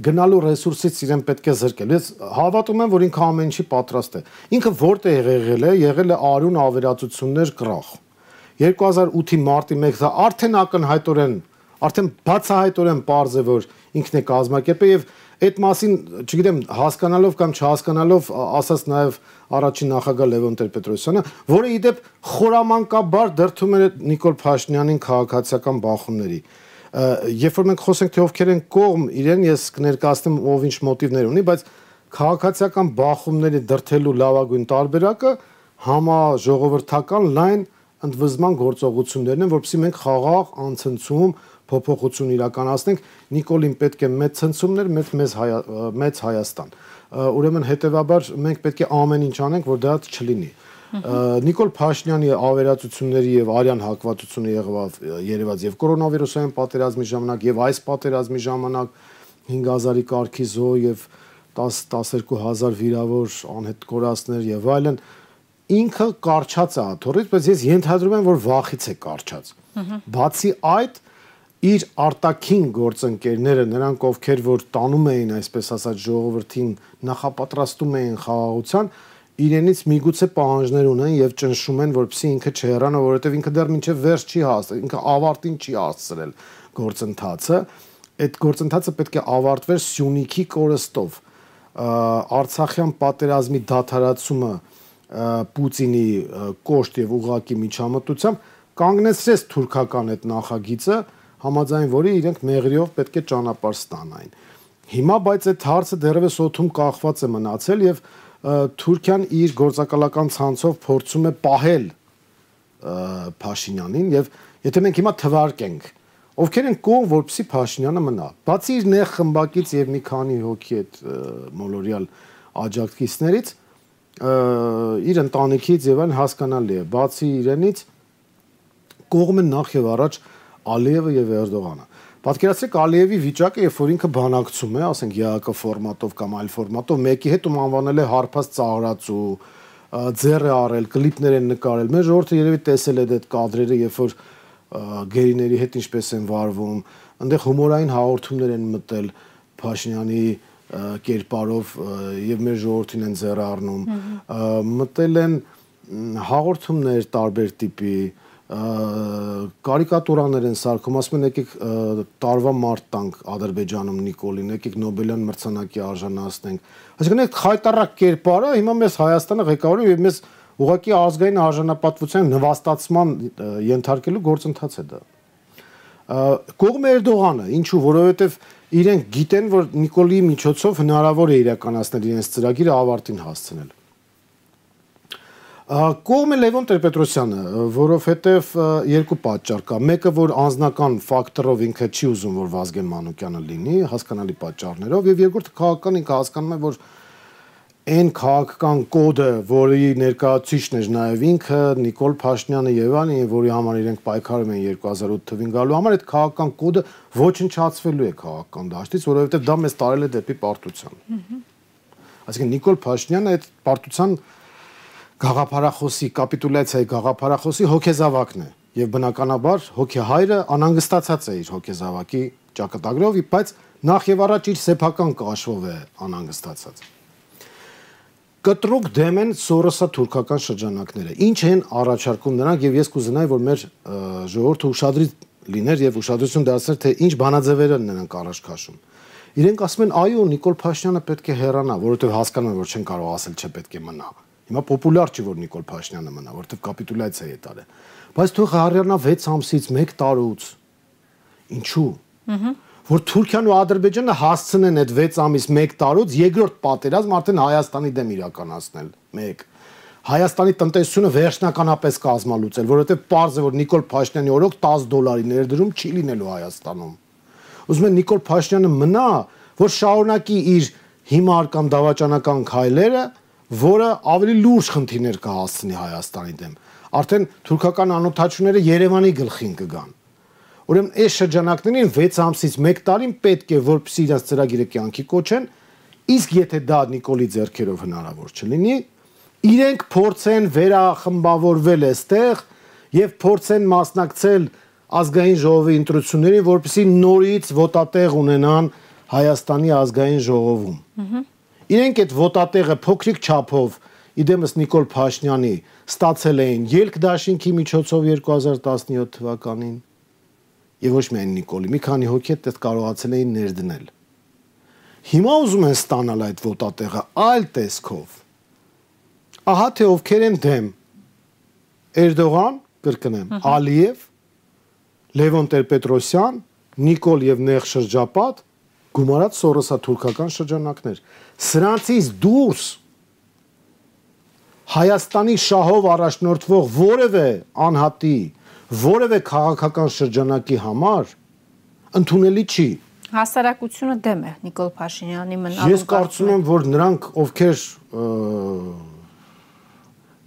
գնալու ռեսուրսից իրեն պետք է զրկել։ Ես հավատում եմ, որ ինքը ամեն ինչի պատրաստ է։ Ինքը որտեղ եղել է, եղել է արուն ավերածություններ կրախ։ 2008-ի մարտի 1-ը արդեն ակնհայտորեն Արդեն բացահայտորեն པարզ է որ ինքն է կազմակերպել եւ այդ մասին, չգիտեմ, հասկանալով կամ չհասկանալով ասած նաեւ առաջին նախագահ Լևոն Տեր-Պետրոսյանը, որը իդեպ խորամանկաբար դրթում էր Նիկոլ Փաշինյանին քաղաքացիական բախումների երբ որ մենք խոսենք թե ովքեր են կողմ իրեն ես կներկայացնեմ ով ինչ մոտիվներ ունի, բայց քաղաքացիական բախումների դրթելու լավագույն տարբերակը համաժողովրդական լայն ընդվզման գործողություններն են, որովհետեւ մենք խաղաղ անցնցում փոփոխություն իրականացնենք Նիկոլին պետք է մեծ ցնցումներ, մեծ մեծ մեծ Հայաստան։ Ուրեմն հետեւաբար մենք պետք է ամեն ինչ անենք, որ դա չլինի։ Նիկոլ Փաշինյանի ավերածությունների եւ արյան հակվածությունը եղավ երևաց եւ կորոնավիրուսային պատերազմի ժամանակ եւ այս պատերազմի ժամանակ 5000-ի կարգի զո եւ 10 12000 վիրավոր անհետ կորածներ եւ այլն ինքը կարճած է աթորից, բայց ես ենթադրում եմ, որ վախից է կարճած։ Բացի այդ, իր արտաքին գործընկերները, նրանք ովքեր որ տանում էին, այսպես ասած, ժողովրդին նախապատրաստում էին խաղաղության, իրենից միգուցե պահանջներ ունեն եւ ճնշում են, որպեսզի ինքը չհեռանա, որովհետեւ ինքը դեռ մինչեւ վերջ չի հասել, ինքը ավարտին չի հասցրել գործընթացը։ Այդ գործընթացը պետք է ավարտվեր Սյունիքի կորստով։ Արցախյան պատերազմի դադարացումը Պուտինի կոշտ եւ ուղակի միջամտությամբ կանգնեցրեց թուրքական այդ նախագիծը, համաձայն որի իրենք մեղրիով պետք է ճանապարհ ստանային։ Հիմա բայց այդ հարցը դեռևս օթում կախված է մնացել եւ Թուրքիան իր գործակալական ցանցով փորձում է պահել Փաշինյանին եւ եթե մենք հիմա թվարկենք ովքեր են կողմ որպեսի Փաշինյանը մնա բացի իր նեղ խմբակից եւ մի քանի հոգի այդ մոլորյալ աջակցիչներից իր ընտանիքից եւ այն հասկանալի է բացի իրենից կողմ են նախ եւ առաջ Ալիևը եւ Էրդողանը Պատկերացրեք Ալիևի վիճակը, երբ որ ինքը բանակցում է, ասենք ԵԱԿ ֆորմատով կամ այլ ֆորմատով, մեկի հետ ում անվանել է հարփած ծաղրացու, ձեռ է արել, կլիպներ են նկարել։ Մեր ժողովուրդը երևի տեսել է այդ կադրերը, երբ որ գերիների հետ ինչպես են վարվում, այնտեղ հումորային հաղորդումներ են մտել Փաշինյանի կերպարով եւ մեր ժողովրդին են ձեռ առնում մտել են հաղորդումներ տարբեր տիպի կարիկատուրաներ են սարքում, ասում են եկեք տարվա մարտ տանք Ադրբեջանում Նիկոլին, եկեք Նոբելյան մրցանակի արժանացնենք։ Այսինքն այդ խայտարակ կերպարը հիմա մեզ Հայաստանը ղեկավարում եւ մեզ ուղղակի ազգային արժանապատվության նվաստացման ենթարկելու գործընթաց է դա։ Կողմ Էրդողանը, ինչու, որովհետեւ իրենք գիտեն, որ Նիկոլի միջոցով հնարավոր է իրականացնել իրենց ծրագիրը ավարտին հասցնել։ Կողմը Լևոն Տեր-Պետրոսյանը, որովհետև երկու պատճառ կա։ Մեկը, որ անձնական ֆակտորով ինքը չի ուզում, որ Վազգեն Մանուկյանը լինի, հասկանալի պատճառներով, եւ երկրորդը քաղաքական ինքը հասկանում է, որ այն քաղաքական կոդը, որի ներկայացուցիչն էր նաև ինքը Նիկոլ Փաշինյանը եւ այլն, որի համար իրենք պայքարում են 2008 թվին գալու համար, այդ քաղաքական կոդը ոչնչացվելու է քաղաքական դաշտից, որովհետեւ դա մեզ տարել է դեպի պարտության։ Այսինքն Նիկոլ Փաշինյանը այդ պարտության գաղափարախոսի կապիտուլյացիայի գաղափարախոսի հոգեզավակն է եւ բնականաբար հոգեհայրը անհանգստացած է իր հոգեզավակի ճակատագրով, բայց նախ եւ առաջ իր սեփական կաշվով է անհանգստացած կտրուկ դեմ են Սորոսա թուրքական շրջանակները։ Ինչ են առաջարկում նրանք եւ ես կուզենայի որ մեր ժողովուրդը ուշադրի լիներ եւ ուշադրություն դարձներ թե ինչ բանաձևեր են նրանք առաջ քաշում։ Իրենք ասում են այո Նիկոլ Փաշինյանը պետք է հեռանա, որովհետեւ հասկանում են որ չեն կարող ասել չէ պետք է մնա։ Հիմա պոպուլյար չի որ Նիկոլ Փաշինյանը մնա, որովհետև կապիտուլյացիա է տարել։ Բայց թող հառնա 6 ամսից 1 տարուց։ Ինչու։ Ահա որ Թուրքիան ու Ադրբեջանը հասցնեն այդ 6 ամիս 1 տարուց երկրորդ պատերազմ արդեն Հայաստանի դեմ իրականացնել։ 1 Հայաստանի տնտեսությունը վերջնականապես կազմալուծել, որովհետև པարզ է որ Նիկոլ Փաշինյանի օրոք 10 դոլարի ներդրում չի լինելու Հայաստանում։ Ուզում են Նիկոլ Փաշինյանը մնա, որ շարունակի իր հիմար կամ դավաճանական քայլերը, որը ավելի լուրջ խնդիրներ կհասցնի Հայաստանի դեմ։ Արդեն թուրքական անօթաչուները Երևանի գլխին կգան։ Ուրեմն այս շրջանակներին 6 ամսից 1 տարին պետք է որպեսի իրաց ծրագիրը կյանքի կոչեն, իսկ եթե դա Նիկոլի ձեռքերով հնարավոր չլինի, իրենք փորձեն վերախմբավորվել այստեղ եւ փորձեն մասնակցել ազգային ժողովի ընտրություններին, որպեսի նորից վոտատեղ ունենան Հայաստանի ազգային ժողովում։ Ահա Իրենք այդ ոտատեղը փոքրիկ չափով իդեմս Նիկոլ Փաշինյանի ստացել էին ելք դաշինքի միջոցով 2017 թվականին։ եւ ոչ միայն Նիկոլի, մի քանի հոգի դա կարողացել էին ներդնել։ Հիմա ուզում են ստանալ այդ ոտատեղը այլ տեսքով։ Ահա թե ովքեր են դեմ Էրդողան, կրկնեմ, Ալիև, Լևոն Տեր-Պետրոսյան, Նիկոլ եւ Նեղ շրջապատ գումարած Սորոսա թուրքական շրջանակներ։ Սրանցից դուրս Հայաստանի շահով առաջնորդվող որևէ անհատի, որևէ քաղաքական շրջանակի համար ընդունելի չի։ Հասարակությունը դեմ է Նիկոլ Փաշինյանի մնալու։ Ես կարծում եմ, որ նրանք, ովքեր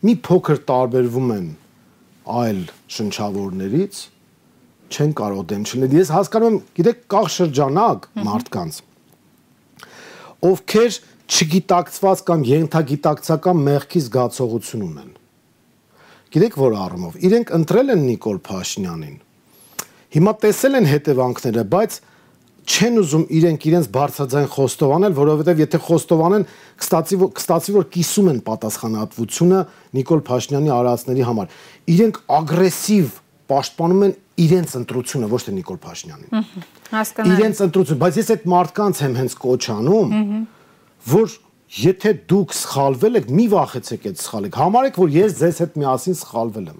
մի փոքր տարբերվում են այլ շնչավորներից, չեն կարող դեմ չլինել։ Ես հասկանում եմ, գիտեք, կաղ շրջանակ մարդկանց, ովքեր չգիտակցված կամ ենթագիտակցական մեղքի զգացողություն ունեն։ Գիտեք որ առումով իրենք ընտրել են Նիկոլ Փաշինյանին։ Հիմա տեսել են հետևանքները, բայց չեն ուզում իրենք իրենց բարձրաձայն խոստովանել, որովհետև եթե խոստովանեն, կստացի կստացի որ կիսում են պատասխանատվությունը Նիկոլ Փաշինյանի արածների համար։ Իրենք ագրեսիվ պաշտպանում են իրենց ընտրությունը, ոչ թե Նիկոլ Փաշինյանին։ Հասկանալի։ Իրենց ընտրությունը, բայց ես այդ մարդկանց եմ հենց կոչանում, որ եթե դուք սխալվել եք, մի վախեցեք այդ սխալեք։ Համարեք, որ ես ձեզ հետ միասին սխալվել եմ։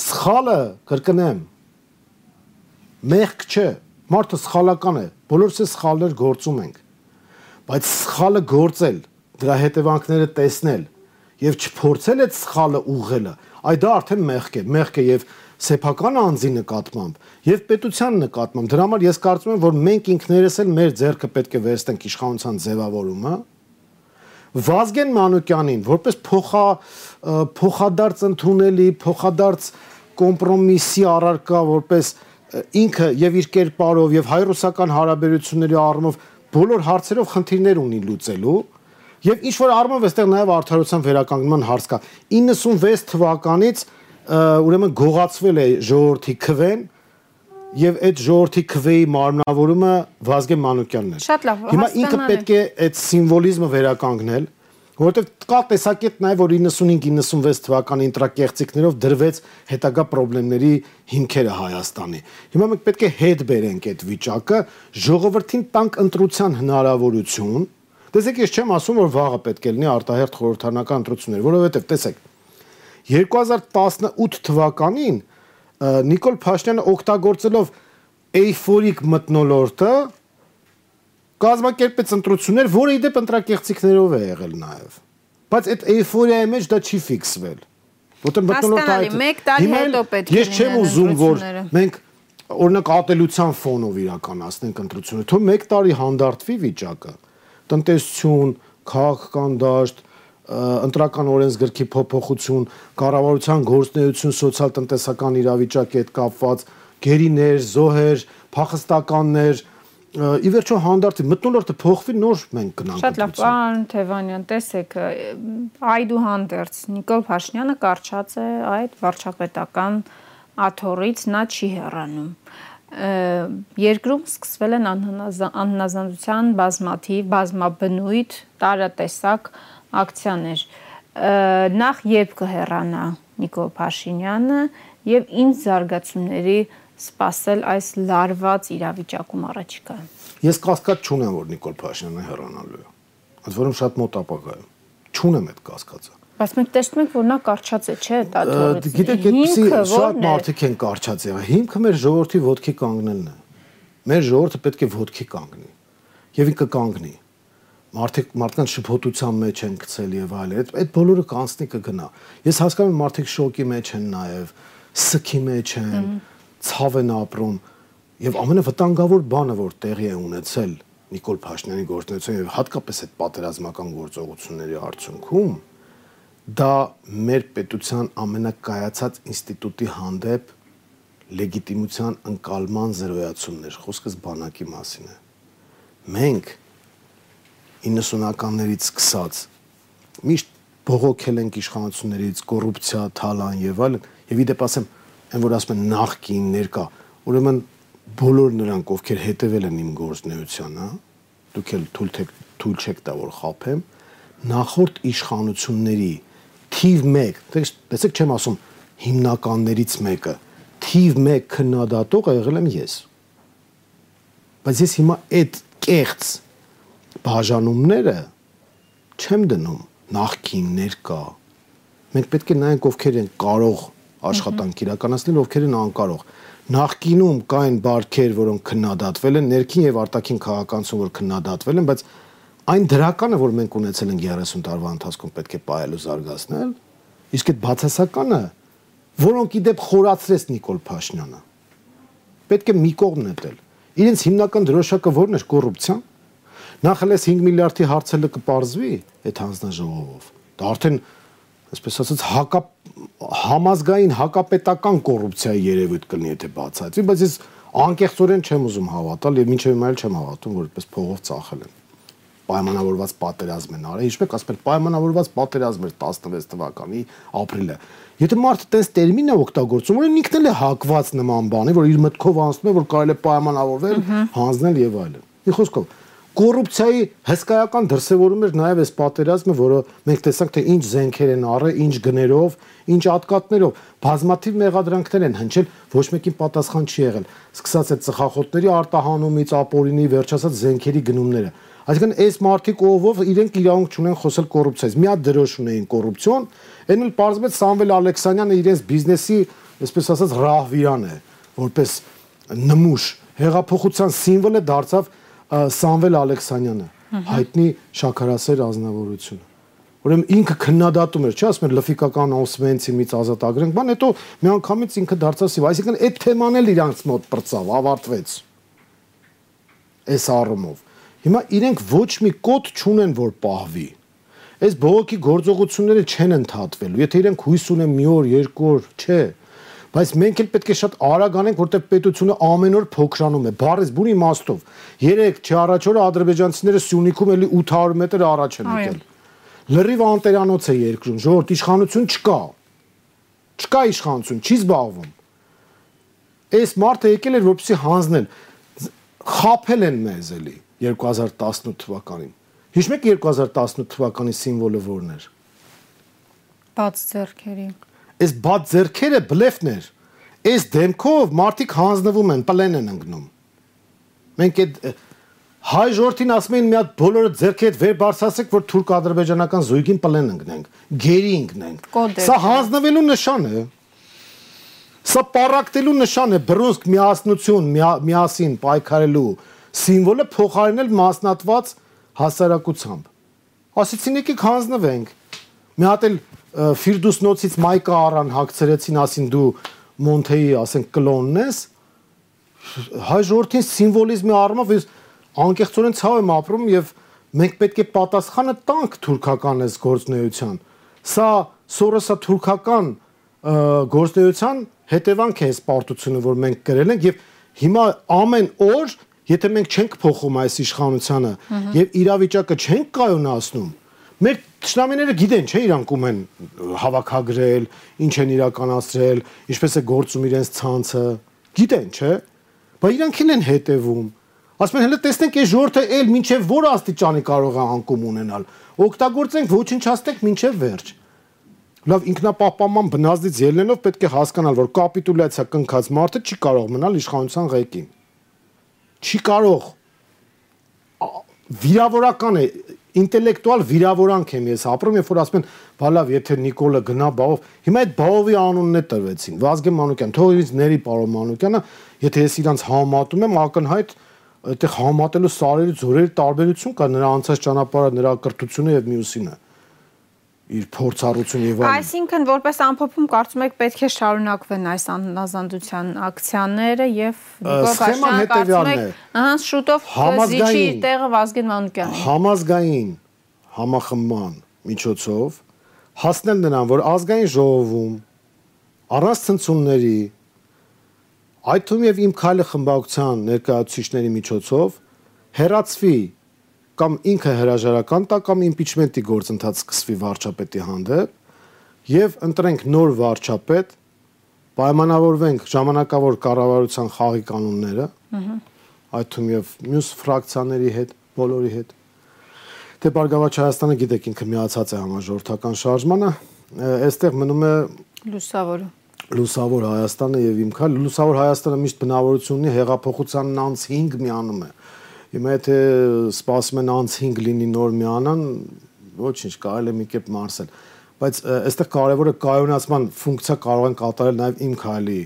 Սխալը, կրկնեմ, մեղք չէ։ Մարդը սխալական է։ Բոլորս է սխալներ գործում ենք։ Բայց սխալը գործել, դրա հետևանքները տեսնել եւ չփորձել այդ սխալը ուղղելը, այ դա արդեն մեղք է։ Մեղք է եւ սեփական անձի նկատմամբ եւ պետության նկատմամբ։ Դրա համար ես կարծում եմ, որ մենք ինքներս էլ մեր ձեռքը պետք է վերստենք իշխանության ձևավորումը։ Վազգեն Մանուկյանին որպես փոխա փոխադարձ ընդունելի, փոխադարձ կոմպրոմիսի առարկա, որպես ինքը եւ իր կերպարով եւ հայ-ռուսական հարաբերությունների առումով բոլոր հարցերով խնդիրներ ունի լուծելու եւ ինչ որ առումով այստեղ նաեւ արդարության վերականգնման հարց կա 96 թվականից ուրեմն գողացվել է ժողովրդի քվեն եւ այդ ժողովրդի քվեի մարմնավորումը Վազգեն Մանուկյանն է։ Շատ լավ, Հիմա ինքը պետք է այդ սիմվոլիզմը վերականգնել, որովհետեւ կա տեսակետ նաեւ որ 95-96 թվականի ինտրակեղծիկներով դրվեց հետագա խնդիրների հիմքերը Հայաստանի։ Հիմա մենք պետք է հետ բերենք այդ վիճակը, ժողովրդին տանք ընտրության հնարավորություն։ Տեսեք, ես չեմ ասում, որ վաղը պետք է լինի արտահերթ խորհրդանական ընտրություններ, որովհետեւ տեսեք, 2018 թվականին Նիկոլ Փաշինյանը օգտագործելով էйֆորիկ մտնոլորտը կազմակերպեց ընտրություններ, որը իդեպ ընտրակեղծիքներով է եղել նաև։ Բայց այդ էйֆորիայի մեջ դա չի ֆիքսվել։ Որտեղ մտնոլորտը այդ 1 տարի հետո պետք է Ես չեմ ուզում, որ մենք օրինակ ատելության ֆոնով իրականացնենք ընտրությունը, թող 1 տարի հանդարտվի վիճակը։ Տնտեսություն, քաղաքական դաշտ, ընտրական օրենսգրքի փոփոխություն, կառավարության գործնեություն, սոցիալ-տնտեսական իրավիճակի հետ կապված, գերիներ, զոհեր, փախստականներ, ի վերջո հանդարտի մտնոլորտը փոխվի նոր մենք գնանք շատ լավ պարոն Թևանյան տեսեք այդուհանդերձ Նիկոլ Փաշինյանը կարճած է այդ վարչապետական աթորից նա չի հեռանում երկրում սկսվել են անհնազանդության բազմաթիվ բազմաբնույթ տարատեսակ ակցիաներ նախ երբ կհեռանա Նիկո Փաշինյանը եւ ինչ զարգացումների սпасել այս լարված իրավիճակում առաջիկա։ Ես կասկած չունեմ, որ Նիկոլ Փաշինյանը հեռանալու է։ Այդ որում շատ մոտ ապագայում։ Չունեմ այդ կասկածը։ Բայց մենք տեսնում ենք, որ նա կարճած է, չէ՞, դա թողեց։ Գիտեք, այդպեսի շատ մարդիկ են կարճած եղա։ Հիմքը մեր ժողովրդի ոդքի կանգնելն է։ Մեր ժողովուրդը պետք է ոդքի կանգնի։ Եվ ինքը կանգնի մարդիկ մարդկանց շփոթության մեջ են գցել եւ այլն։ Այդ այդ բոլորը կանցնի կգնա։ Ես հասկանում եմ մարդիկ շոկի մեջ են նաեւ, սքի մեջ են, ցավ են ապրում եւ ամենավտանգավոր բանը որ տեղի է ունեցել Նիկոլ Փաշինյանի գործունեություն եւ հատկապես այդ պատերազմական գործողությունների արդյունքում դա մեր պետության ամենակայացած ինստիտուտի հանդեպ լեգիտիմության ընկալման զրոյացումներ խոսքս բանակի մասին է մենք 90-ականներից սկսած միշտ բողոքել ենք իշխանություններից կոռուպցիա, թալան եւ այլն, եւ իդեպ ասեմ, այն որ ասում են նախքին ներկա, ուրեմն բոլոր նրանք, ովքեր հետևել են իմ գործնեությանը, դուք էլ թույլ թեք թույլ չեք տա որ խափեմ, նախորդ իշխանությունների թիվ 1, տեսեք չեմ ասում հիմնականներից մեկը, թիվ 1 քննադատողը եղել եմ ես։ Բայց ես հիմա այդ կեղծ բաժանումները չեմ դնում նախքին ներկա։ Մենք պետք է նայենք ովքեր են կարող աշխատանք իրականացնել, ովքեր են անկարող։ Նախկինում կային բարքեր, որոնք քննադատվել են, ներքին եւ արտաքին քաղաքացիություն, որ քննադատվել են, բայց այն դրականը, որ մենք ունեցել ենք 30 տարվա ընթացքում պետք է պայել ու զարգացնել, իսկ այդ բացասականը, որոնք իդեպ խորացրեց Նիկոլ Փաշինյանը, պետք է մի կողմ նետել։ Իրենց հիմնական դրոշակը ո՞րն էր կոռուպցիան։ Նախ հենց 5 միլիարդի հարցը կպարզվի այդ հանձնաժողովով։ Դա արդեն այսպես ասած հակա համազգային հակապետական կոռուպցիայի երևույթ կլինի եթե բացահայտվի, բայց ես անկեղծորեն չեմ ուզում հավատալ եւ մինչեւ հիմա էլ չեմ հավատում, որ այդպես փողով ծախել են պայմանավորված պատերազմ են արել, ինչպես ասել, պայմանավորված պատերազմ էր 16 թվականի ապրիլը։ Եթե մարդը տես տերմին է օգտագործում, որ ինքն էլ է հակված նման բանի, որ իր մտքով անցնում է, որ կարելի է պայմանավորվել, հանձնել եւ այլն։ Մի խոսքով, կոռուպցիայի հսկայական դրսևորում էր նաև այս պատերազմը, որը մենք տեսանք թե ինչ զենքեր են առել, ինչ գներով, ինչ ատկատներով, բազմաթիվ մեղադրանքներ են հնչել, ոչ մեկին պատասխան չի եղել։ Սկսած այդ ծխախոտների արտահանումից, ապօրինի վերջացած զենքերի գնումները։ Այսինքն այս մարտիկ ովով իրենք իրավունք չունեն խոսել կոռուպցիայից։ Մի հատ դրոշ ունեին կոռուպցիոն, այն էլ պարզվեց Սամվել Ալեքսանյանը իրենց բիզնեսի, այսպես ասած, ռահվիրան է, որպես նմուշ հեղափոխության սիմվոլը դարձավ Սամվել Ալեքսանյանը, հայտնի շաքարասեր ազնվորությունը։ Ուրեմն ինքը քննադատում էր, չէ՞, ասում էր լֆիկական Օսվենցիմից ազատ ագրենք, բան հետո միանգամից ինքը դարձավ սիվ, այսինքն այդ թեման էլ իրանց մոտ բրծավ, ավարտվեց։ Այս առումով։ Հիմա իրենք ոչ մի կոդ չունեն, որ պահվի։ Այս բողոքի գործողությունները չեն ընդհատվելու։ Եթե իրենք հույս ունեն մի օր, երկու օր, չէ, բայց մենք էլ պետք է շատ արագ անենք, որտեղ պետությունը ամեն օր փոքրանում է։ Բարես բունի իմաստով։ Երեք չառաջ օրը ադրբեջանցիները Սյունիքում էլի 800 մետր առաջ են եկել։ Լրիվ անտերանոց է երկրում, ժողովրդ իշխանություն չկա։ Չկա իշխանություն, չի զբաղվում։ Այս մարդը եկել էր որպեսի հանձնել։ Խափել են մեզ էլի 2018 թվականին։ Հիշում եք 2018 թվականի սիմվոլը որն էր։ Բաց ձեռքերի Այս բաց зерքերը բլեֆներ։ Այս դեմքով մարդիկ հանձնվում են, պլեն են ընկնում։ Մենք այդ հայ ժողովրդին ասում են մի հատ բոլորը зерքի հետ վեր բարձրացեք, որ թուրք-ադրբեջանական զույգին պլեն ընկնենք, գերի ընկնենք։ Սա հա։ հանձնվելու նշան է։ Սա պարակտելու նշան է, բրոնզկ միասնություն, միասին պայքարելու սիմվոլը փոխարինել մասնատված հասարակությամբ։ Ասեցին եկեք հանձնվենք։ Մի հատ էլ Ֆիրդուսնոցից Մայկա առան հակցրեցին, ասին դու Մոնթեի, ասենք, կլոնն ես, հայ ժողովրդին սիմվոլիզմի առումով ես անկեղծորեն ցավ եմ ապրում եւ մենք պետք է պատասխանը տանք թուրքական այս գործնեության։ Սա Սորոսա թուրքական գործնեության հետևանք է այս պարտությունը, որ մենք գրել ենք եւ հիմա ամեն օր եթե մենք չենք փոխում այս իշխանությանը եւ իրավիճակը չենք կայունացնում, մեր Տշնամիները գիտեն, չէ, իրանք ում են հավաքագրել, ինչ են իրականացրել, ինչպես է գործում իրենց ցանցը, գիտեն, չէ։ Բայց իրանք էլ են հետևում։ Ասում են, հələ տեսնենք այս ժողովուրդը էլ մինչև որ աստիճանի կարող է անկում ունենալ։ Օգտագործենք ոչնչացնենք մինչև վերջ։ Լավ ինքնապահպանման բնազդից ելնելով պետք է հասկանալ, որ կապիտուլյացիա կնքած մարդը չի կարող մնալ իշխանության ղեկին։ Չի կարող վիրավորական է ինտելեկտուալ վիրավորանք եմ ես ապրում, երբ որ ասում են, բա լավ, եթե Նիկոլը գնա բաղով, հիմա այդ բաղովի անունն է տրվեցին։ Վազգեն Մանուկյան, թող ինձ ների պարոն Մանուկյանը, եթե ես իրանց համատում եմ, ակնհայտ այդտեղ համատելու սարերի զորերի տարբերություն կա նրա անցած ճանապարհը, նրա կրթությունը եւ մյուսինը իր փորձառություն եւ այլն։ Այսինքն որպես ամփոփում կարծում եք պետք է շարունակվեն այս աննազանդության ակցիաները եւ Փաշինյանը կարծում եք, ահա շուտով զիջի տեղը Վազգեն Մանուկյանին։ Համազգային համախմբման միջոցով հասնել նրան, որ ազգային ժողովում առանց ցնցումների այդ թվում եւ իմ քայլը խմբակցության ներկայացուցիչների միջոցով հերացվի կամ ինքը հրաժարական տա կամ իմպիչմենտի գործընթաց սկսվի վարչապետի հանդեպ եւ ընտրենք նոր վարչապետ, պայմանավորվենք ժամանակավոր կառավարության խաղի կանոնները, այդ թվում եւ մյուս ֆրակցիաների հետ, բոլորի հետ։ Դե Բարգավաճ Հայաստանը գիտեք ինքը միացած է համաժողովրդական շարժմանը, այստեղ մնում է լուսավորը Լուսավոր Հայաստանը եւ իմ քայլ Լուսավոր Հայաստանը միշտ բնավորություն ունի հեղափոխությանն անց 5 միանում է։ Հիմա եթե սպասում են անց 5 լինի նոր միանան, ոչինչ, կարելի է մի կերպ մարսել։ Բայց այստեղ կարևորը կայունացման ֆունկցիա կարող են կատարել նաեւ իմ քայլի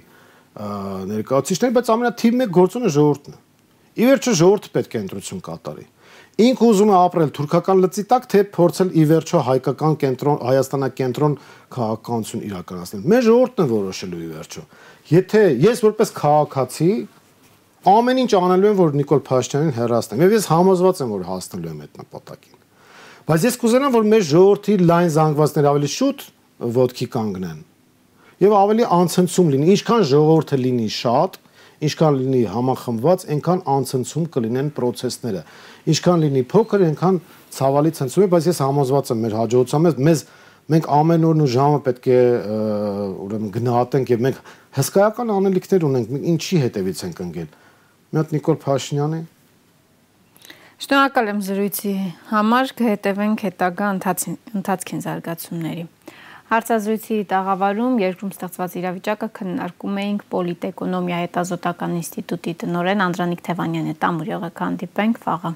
ներկայացուցիչները, բայց ամենաթիվ մեկ գործոնը ժողովուրդն է։ Ի վերջո ժողովուրդը պետք է ընտրություն կատարի։ Ինքը ուզում է ապրել թուրքական լծի տակ, թե փորձել ի վերջո հայկական կենտրոն Հայաստանակենտրոն քաղաքականություն իրականացնել։ Մեր ժողովուրդն է որոշելու ի վերջո։ Եթե ես որպես քաղաքացի ամեն ինչ անելու եմ, որ Նիկոլ Փաշինյանին հեռացնեմ, եւ ես համոզված եմ, որ հասնելու եմ այդ նպատակին։ Բայց ես կուզենամ, որ մեր ժողովրդի լայն զանգվածներ ավելի շուտ ոդքի կանգնեն եւ ավելի անցնցում լինի։ Ինչքան ժողովուրդը լինի շատ, ինչքան լինի համախմբված, այնքան անցնցում կլինեն process-ները։ Ինչքան լինի փոքր, այնքան ցավալի ցնցում է, բայց ես համոզված եմ մեր հաջողությամբ մեզ մենք ամեն օրն ու ժամը պետք է ուրեմն գնահատենք եւ մենք հսկայական անելիքներ ունենք, ինչի հետևից ենք ընկել։ Մի հատ Նիկոլ Փաշինյանի Շնորհակալ եմ զրույցի համար, կհետևենք հետագա ընթացքին զարգացումների։ Հարցազրույցի տաղավարում երկրում ստեղծված իրավիճակը քննարկում էինք Պոլիտէկոնոմիա հետազոտական ինստիտուտի տնօրեն Անդրանիկ Թևանյանի հետ։ Ամուրյողը կհանդիպենք վաղը։